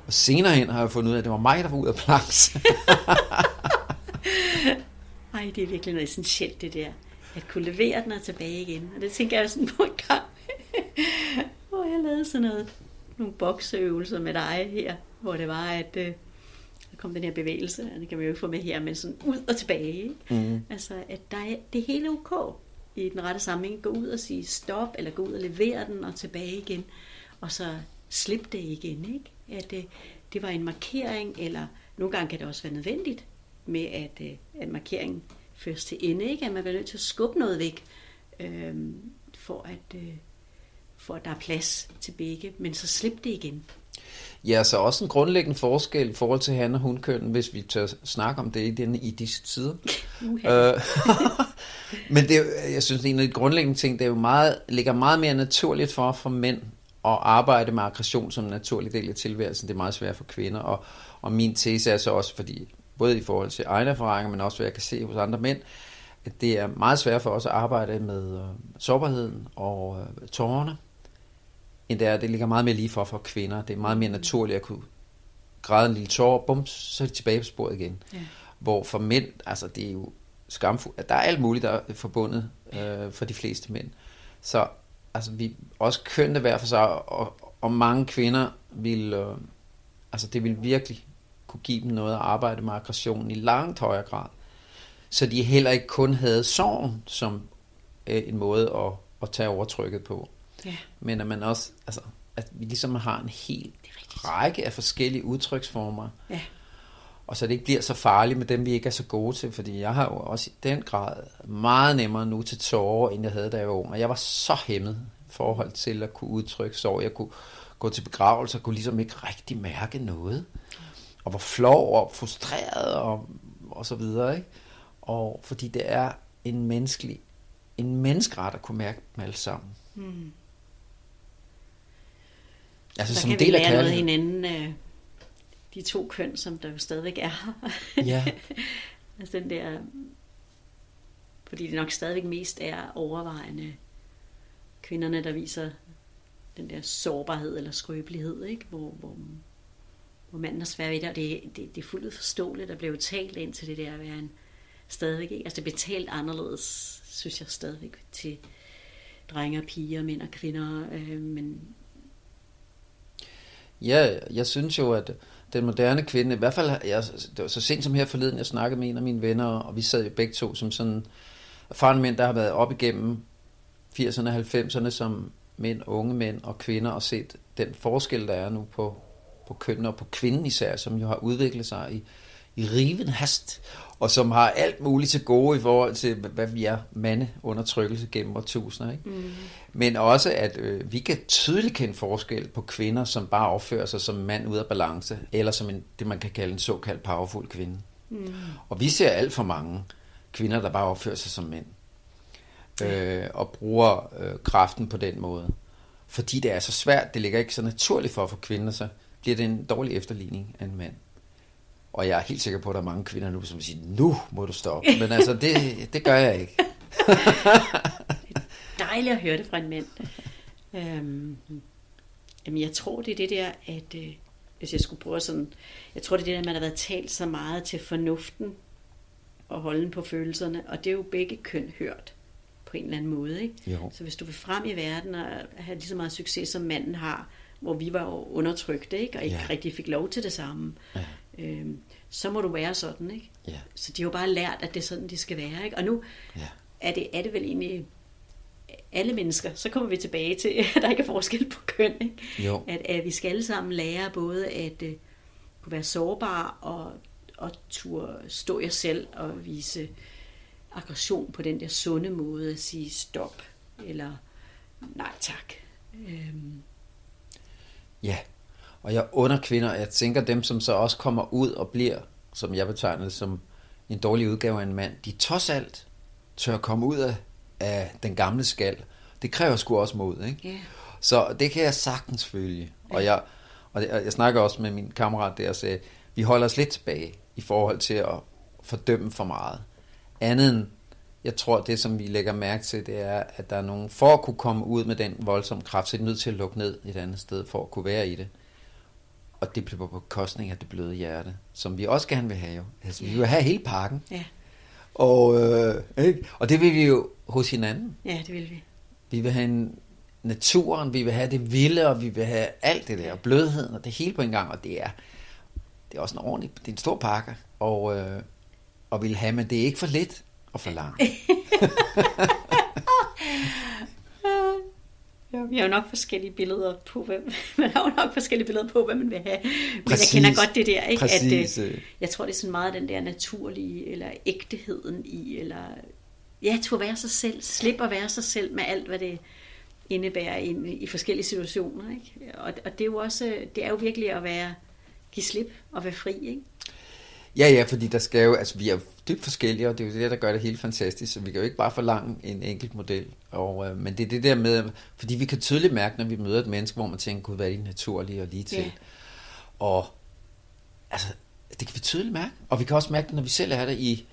Og senere hen har jeg fundet ud af, at det var mig, der var ude af balance. *laughs* Ej, det er virkelig noget essentielt, det der. At kunne levere den og tilbage igen. Og det tænker jeg sådan på en gang, hvor jeg lavede sådan noget, nogle bokseøvelser med dig her, hvor det var, at øh, der kom den her bevægelse, og det kan man jo ikke få med her, men sådan ud og tilbage. Ikke? Mm. Altså, at der er, det hele er ok i den rette sammenhæng. Gå ud og sige stop, eller gå ud og levere den og tilbage igen, og så slip det igen. Ikke? At det, det var en markering, eller nogle gange kan det også være nødvendigt med, at, øh, at markeringen føres til ende. Ikke? At man bliver nødt til at skubbe noget væk, øhm, for, at, øh, for at der er plads til begge, men så slip det igen. Ja, så også en grundlæggende forskel i forhold til han og hunkønnen, hvis vi tør snakke om det i, denne, i disse tider. *laughs* Uha. Øh, *laughs* men det, er jeg synes, en af de grundlæggende ting, det er jo meget, ligger meget mere naturligt for, for mænd arbejde med aggression som en naturlig del af tilværelsen, det er meget svært for kvinder. Og, og min tese er så også, fordi både i forhold til egne erfaringer, men også hvad jeg kan se hos andre mænd, at det er meget svært for os at arbejde med øh, sårbarheden og øh, tårerne, end det er, det ligger meget mere lige for for kvinder. Det er meget mere naturligt at kunne græde en lille tår, bum, så er de tilbage på sporet igen. Ja. Hvor for mænd, altså det er jo skamfuldt. Der er alt muligt, der er forbundet øh, for de fleste mænd. Så altså, vi også kønne hver for sig, og, og mange kvinder vil, øh, altså det vil virkelig kunne give dem noget at arbejde med aggression i langt højere grad. Så de heller ikke kun havde sorgen som øh, en måde at, at tage overtrykket på. Ja. Men at man også, altså, at vi ligesom har en hel række af forskellige udtryksformer. Ja. Og så det ikke bliver så farligt med dem, vi ikke er så gode til, fordi jeg har jo også i den grad meget nemmere nu til tårer, end jeg havde, da jeg var ung. Og jeg var så hæmmet i forhold til at kunne udtrykke sorg. Jeg kunne gå til begravelse og kunne ligesom ikke rigtig mærke noget. Og var flov og frustreret og, og så videre. Ikke? Og fordi det er en menneskelig, en menneskeret at kunne mærke dem alle sammen. Hmm. Altså der som kan del vi lære noget hinanden, øh, de to køn, som der jo stadigvæk er. Ja. *laughs* altså den der, fordi det nok stadigvæk mest er overvejende kvinderne, der viser den der sårbarhed eller skrøbelighed, ikke? Hvor, hvor, hvor manden er svær ved det, og det, det, det er fuldt forståeligt, der blev talt ind til det der at være en stadigvæk, ikke? altså det blev talt anderledes, synes jeg stadigvæk, til drenge og piger, mænd og kvinder, øh, men Ja, jeg synes jo, at den moderne kvinde, i hvert fald, jeg, det var så sent som her forleden, jeg snakkede med en af mine venner, og vi sad jo begge to som sådan erfarne mænd, der har været op igennem 80'erne og 90'erne som mænd, unge mænd og kvinder, og set den forskel, der er nu på, på køn og på kvinden især, som jo har udviklet sig i, i riven hast og som har alt muligt til gode i forhold til, hvad vi er mandeundertrykkelse gennem årtusinder. Ikke? Mm. Men også, at øh, vi kan tydeligt kende forskel på kvinder, som bare opfører sig som mand ud af balance, eller som en, det, man kan kalde en såkaldt powerful kvinde. Mm. Og vi ser alt for mange kvinder, der bare opfører sig som mænd, øh, og bruger øh, kraften på den måde. Fordi det er så svært, det ligger ikke så naturligt for at få kvinder, så bliver det en dårlig efterligning af en mand. Og jeg er helt sikker på, at der er mange kvinder nu, som siger, nu må du stoppe. Men altså, det, det gør jeg ikke. det *laughs* er dejligt at høre det fra en mand. Øhm, jamen, jeg tror, det er det der, at øh, hvis jeg skulle prøve sådan, jeg tror, det er det der, at man har været talt så meget til fornuften og holde på følelserne, og det er jo begge køn hørt på en eller anden måde. Ikke? Jo. Så hvis du vil frem i verden og have lige så meget succes, som manden har, hvor vi var undertrykte, ikke? og ikke ja. rigtig fik lov til det samme, ja øh, så må du være sådan, ikke? Ja. Så de har jo bare lært, at det er sådan, de skal være, ikke? Og nu ja. er, det, er det vel egentlig alle mennesker, så kommer vi tilbage til, *laughs* at der ikke er forskel på køn, ikke? Jo. At, at vi skal alle sammen lære både at uh, kunne være sårbare og, og turde stå jer selv og vise aggression på den der sunde måde at sige stop eller nej tak. Øhm. Ja, og jeg under kvinder, jeg tænker dem, som så også kommer ud og bliver, som jeg betegner som en dårlig udgave af en mand, de trods alt tør komme ud af, af den gamle skal. Det kræver sgu også mod, ikke? Yeah. Så det kan jeg sagtens følge. Og jeg, og jeg, jeg snakker også med min kammerat der og sagde, vi holder os lidt tilbage i forhold til at fordømme for meget. Andet end, jeg tror, det som vi lægger mærke til, det er, at der er nogen, for at kunne komme ud med den voldsomme kraft, så er de nødt til at lukke ned et andet sted, for at kunne være i det og det bliver på bekostning af det bløde hjerte, som vi også gerne vil have jo. Altså, vi vil have hele pakken. Ja. Og, øh, ikke? og det vil vi jo hos hinanden. Ja, det vil vi. Vi vil have en, naturen, vi vil have det vilde, og vi vil have alt det der, blødheden og det hele på en gang, og det er, det er også en ordentlig, det er en stor pakke, og, øh, og vil have, men det er ikke for lidt og for langt. *laughs* *laughs* Ja, vi har jo nok forskellige billeder på, hvem, *laughs* man har jo nok forskellige billeder på, hvad man vil have. Men Præcis. jeg kender godt det der, ikke? Præcis. at øh, jeg tror, det er sådan meget den der naturlige, eller ægteheden i, eller ja, at være sig selv, slippe at være sig selv med alt, hvad det indebærer i, i forskellige situationer. Ikke? Og, og det er jo også, det er jo virkelig at være, give slip og være fri, ikke? Ja, ja, fordi der skal jo, altså vi er dybt forskellige, og det er jo det, der gør det helt fantastisk, så vi kan jo ikke bare forlange en enkelt model. Og, øh, men det er det der med, fordi vi kan tydeligt mærke, når vi møder et menneske, hvor man tænker, gud, hvad er det naturlige og lige til. Ja. Og altså, det kan vi tydeligt mærke. Og vi kan også mærke det, når vi selv er der i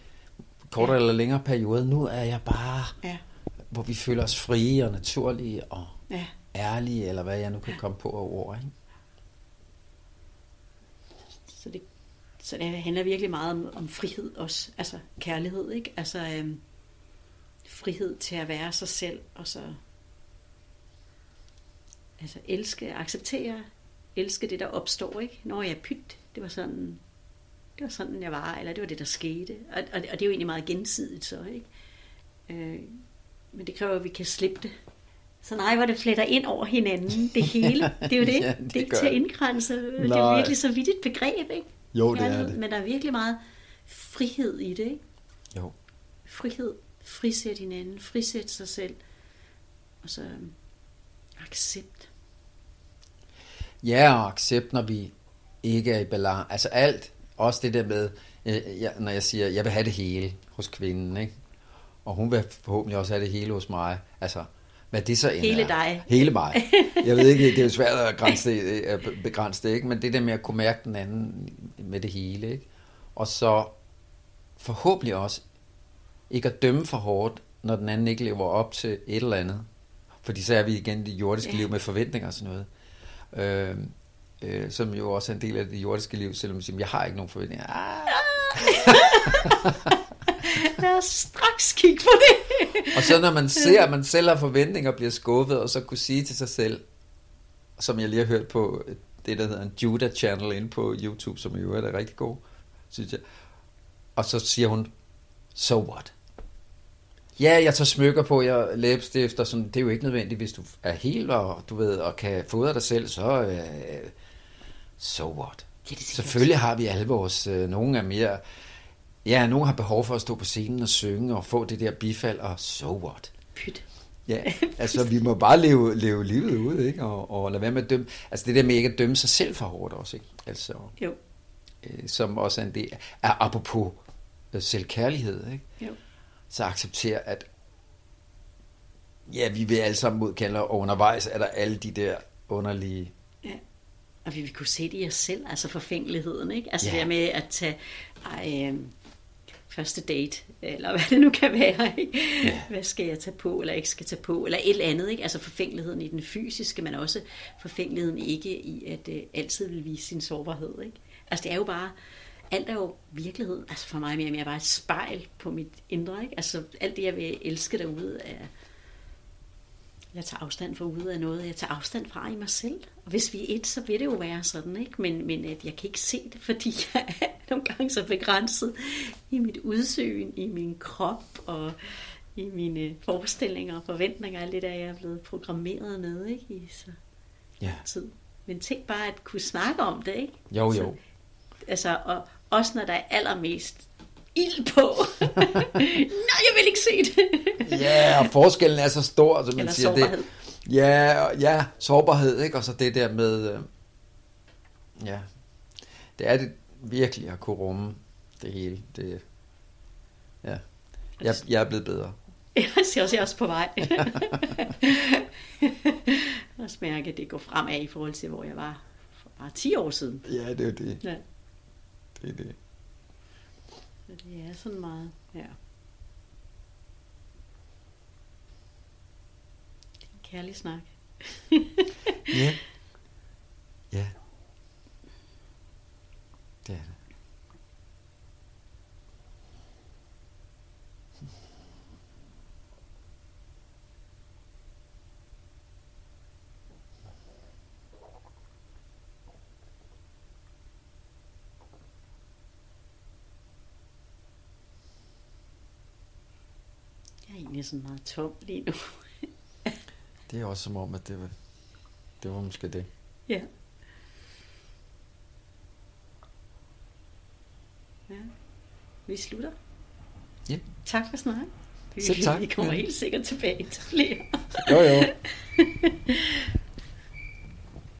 kortere ja. eller længere perioder. Nu er jeg bare, Ja. hvor vi føler os frie og naturlige og Ja. ærlige, eller hvad jeg nu kan komme på af ord. Ikke? Så det, så det handler virkelig meget om, om frihed også. Altså kærlighed, ikke? Altså øhm, frihed til at være sig selv, og så altså elske, acceptere, elske det, der opstår, ikke? Når jeg er pyt, det var sådan, det var sådan, jeg var, eller det var det, der skete. Og, og, og det er jo egentlig meget gensidigt så, ikke? Øh, men det kræver, at vi kan slippe det. Så nej, hvor det fletter ind over hinanden, det hele. Det er jo *laughs* det. Ja, det det, er ikke til at det. indgrænse. Det Nej. er virkelig så vidt et begreb, ikke? Jo, det er det. Men der er virkelig meget frihed i det, ikke? Jo. Frihed, frisæt hinanden, frisæt sig selv, og så øhm, accept. Ja, og accept, når vi ikke er i balance. Altså alt, også det der med, øh, jeg, når jeg siger, jeg vil have det hele hos kvinden, ikke? Og hun vil forhåbentlig også have det hele hos mig. Altså, hvad det så end Hele er. dig. Hele mig. *laughs* Jeg ved ikke, det er jo svært at grænse det, øh, at begrænse det, ikke? Men det der med at kunne mærke den anden med det hele, ikke? Og så forhåbentlig også ikke at dømme for hårdt, når den anden ikke lever op til et eller andet. Fordi så er vi igen i det jordiske Ja. liv med forventninger og sådan noget. Øh, øh, som jo også er en del af det jordiske liv, selvom man siger, jeg har ikke nogen forventninger. Ah. *laughs* *laughs* Lad os straks kigge på det. Og så når man ser, at man selv har forventninger og bliver skuffet, og så kunne sige til sig selv, som jeg lige har hørt på det, der hedder en Judah channel inde på YouTube, som i øvrigt er rigtig god, synes jeg. Og så siger hun, so what? Ja, jeg tager smykker på, jeg læbestift og sådan, det er jo ikke nødvendigt, hvis du er helt og du ved, og kan fodre dig selv, så øh, so what? Ja, det. Selvfølgelig har vi alle vores, øh, nogen er mere, ja, nogen har behov for at stå på scenen og synge og få det der bifald, og so what? Pyt. Ja, *laughs* altså vi må bare leve, leve livet ud, ikke? Og, og lade være med at dømme, altså det der med ikke at dømme sig selv for hårdt også, ikke? Altså, Jo, øh, som også er en del af, apropos øh, selvkærlighed, ikke? jo. Så acceptere, at ja, vi vil alle sammen modkende, og undervejs er der alle de der underlige, Ja. Og vi vil kunne se det i os selv, altså forfængeligheden, ikke? Altså Ja. det med at tage ej, øh, første date, eller hvad det nu kan være, ikke? Ja. Hvad skal jeg tage på, eller ikke skal tage på, eller et eller andet, ikke? Altså forfængeligheden i den fysiske, men også forfængeligheden ikke i at øh, altid vil vise sin sårbarhed, ikke? Altså det er jo bare, alt er jo virkelighed, altså for mig mere mere bare et spejl på mit indre, ikke? Altså alt det, jeg vil elske derude, er, jeg tager afstand fra ude af noget, jeg tager afstand fra i mig selv. Og hvis vi er et, så vil det jo være sådan, ikke? Men, men at jeg kan ikke se det, fordi *laughs* jeg er nogle gange så begrænset i mit udsyn, i min krop og i mine forestillinger og forventninger, alt det der, jeg er blevet programmeret med, ikke? I så ja, tid. Men tænk bare at kunne snakke om det, ikke? jo Så, jo, altså, og også når der er allermest ild på. *laughs* Nej, jeg vil ikke se det. ja, og forskellen er så stor, som man Eller siger, sårbarhed. det, ja, og- ja, sårbarhed, ikke? Og så det der med, øh, ja, det er det virkelig at kunne rumme det hele, det, ja, jeg, jeg er blevet bedre. *laughs* Jeg ser også, jeg er også på vej. *laughs* Jeg også mærke, at det går fremad i forhold til, hvor jeg var for bare 10 år siden. Ja, det er det, Ja, det er det. Så det er sådan meget, ja. Det er en kærlig snak. Ja. Ja. Egentlig sådan meget tom lige nu. *laughs* Det er også som om, at det var, det var måske det. Ja. Ja. Vi slutter. Ja. Tak for snakken. Selv tak. Vi kommer Ja. helt sikkert tilbage til flere. Jo, jo. *laughs*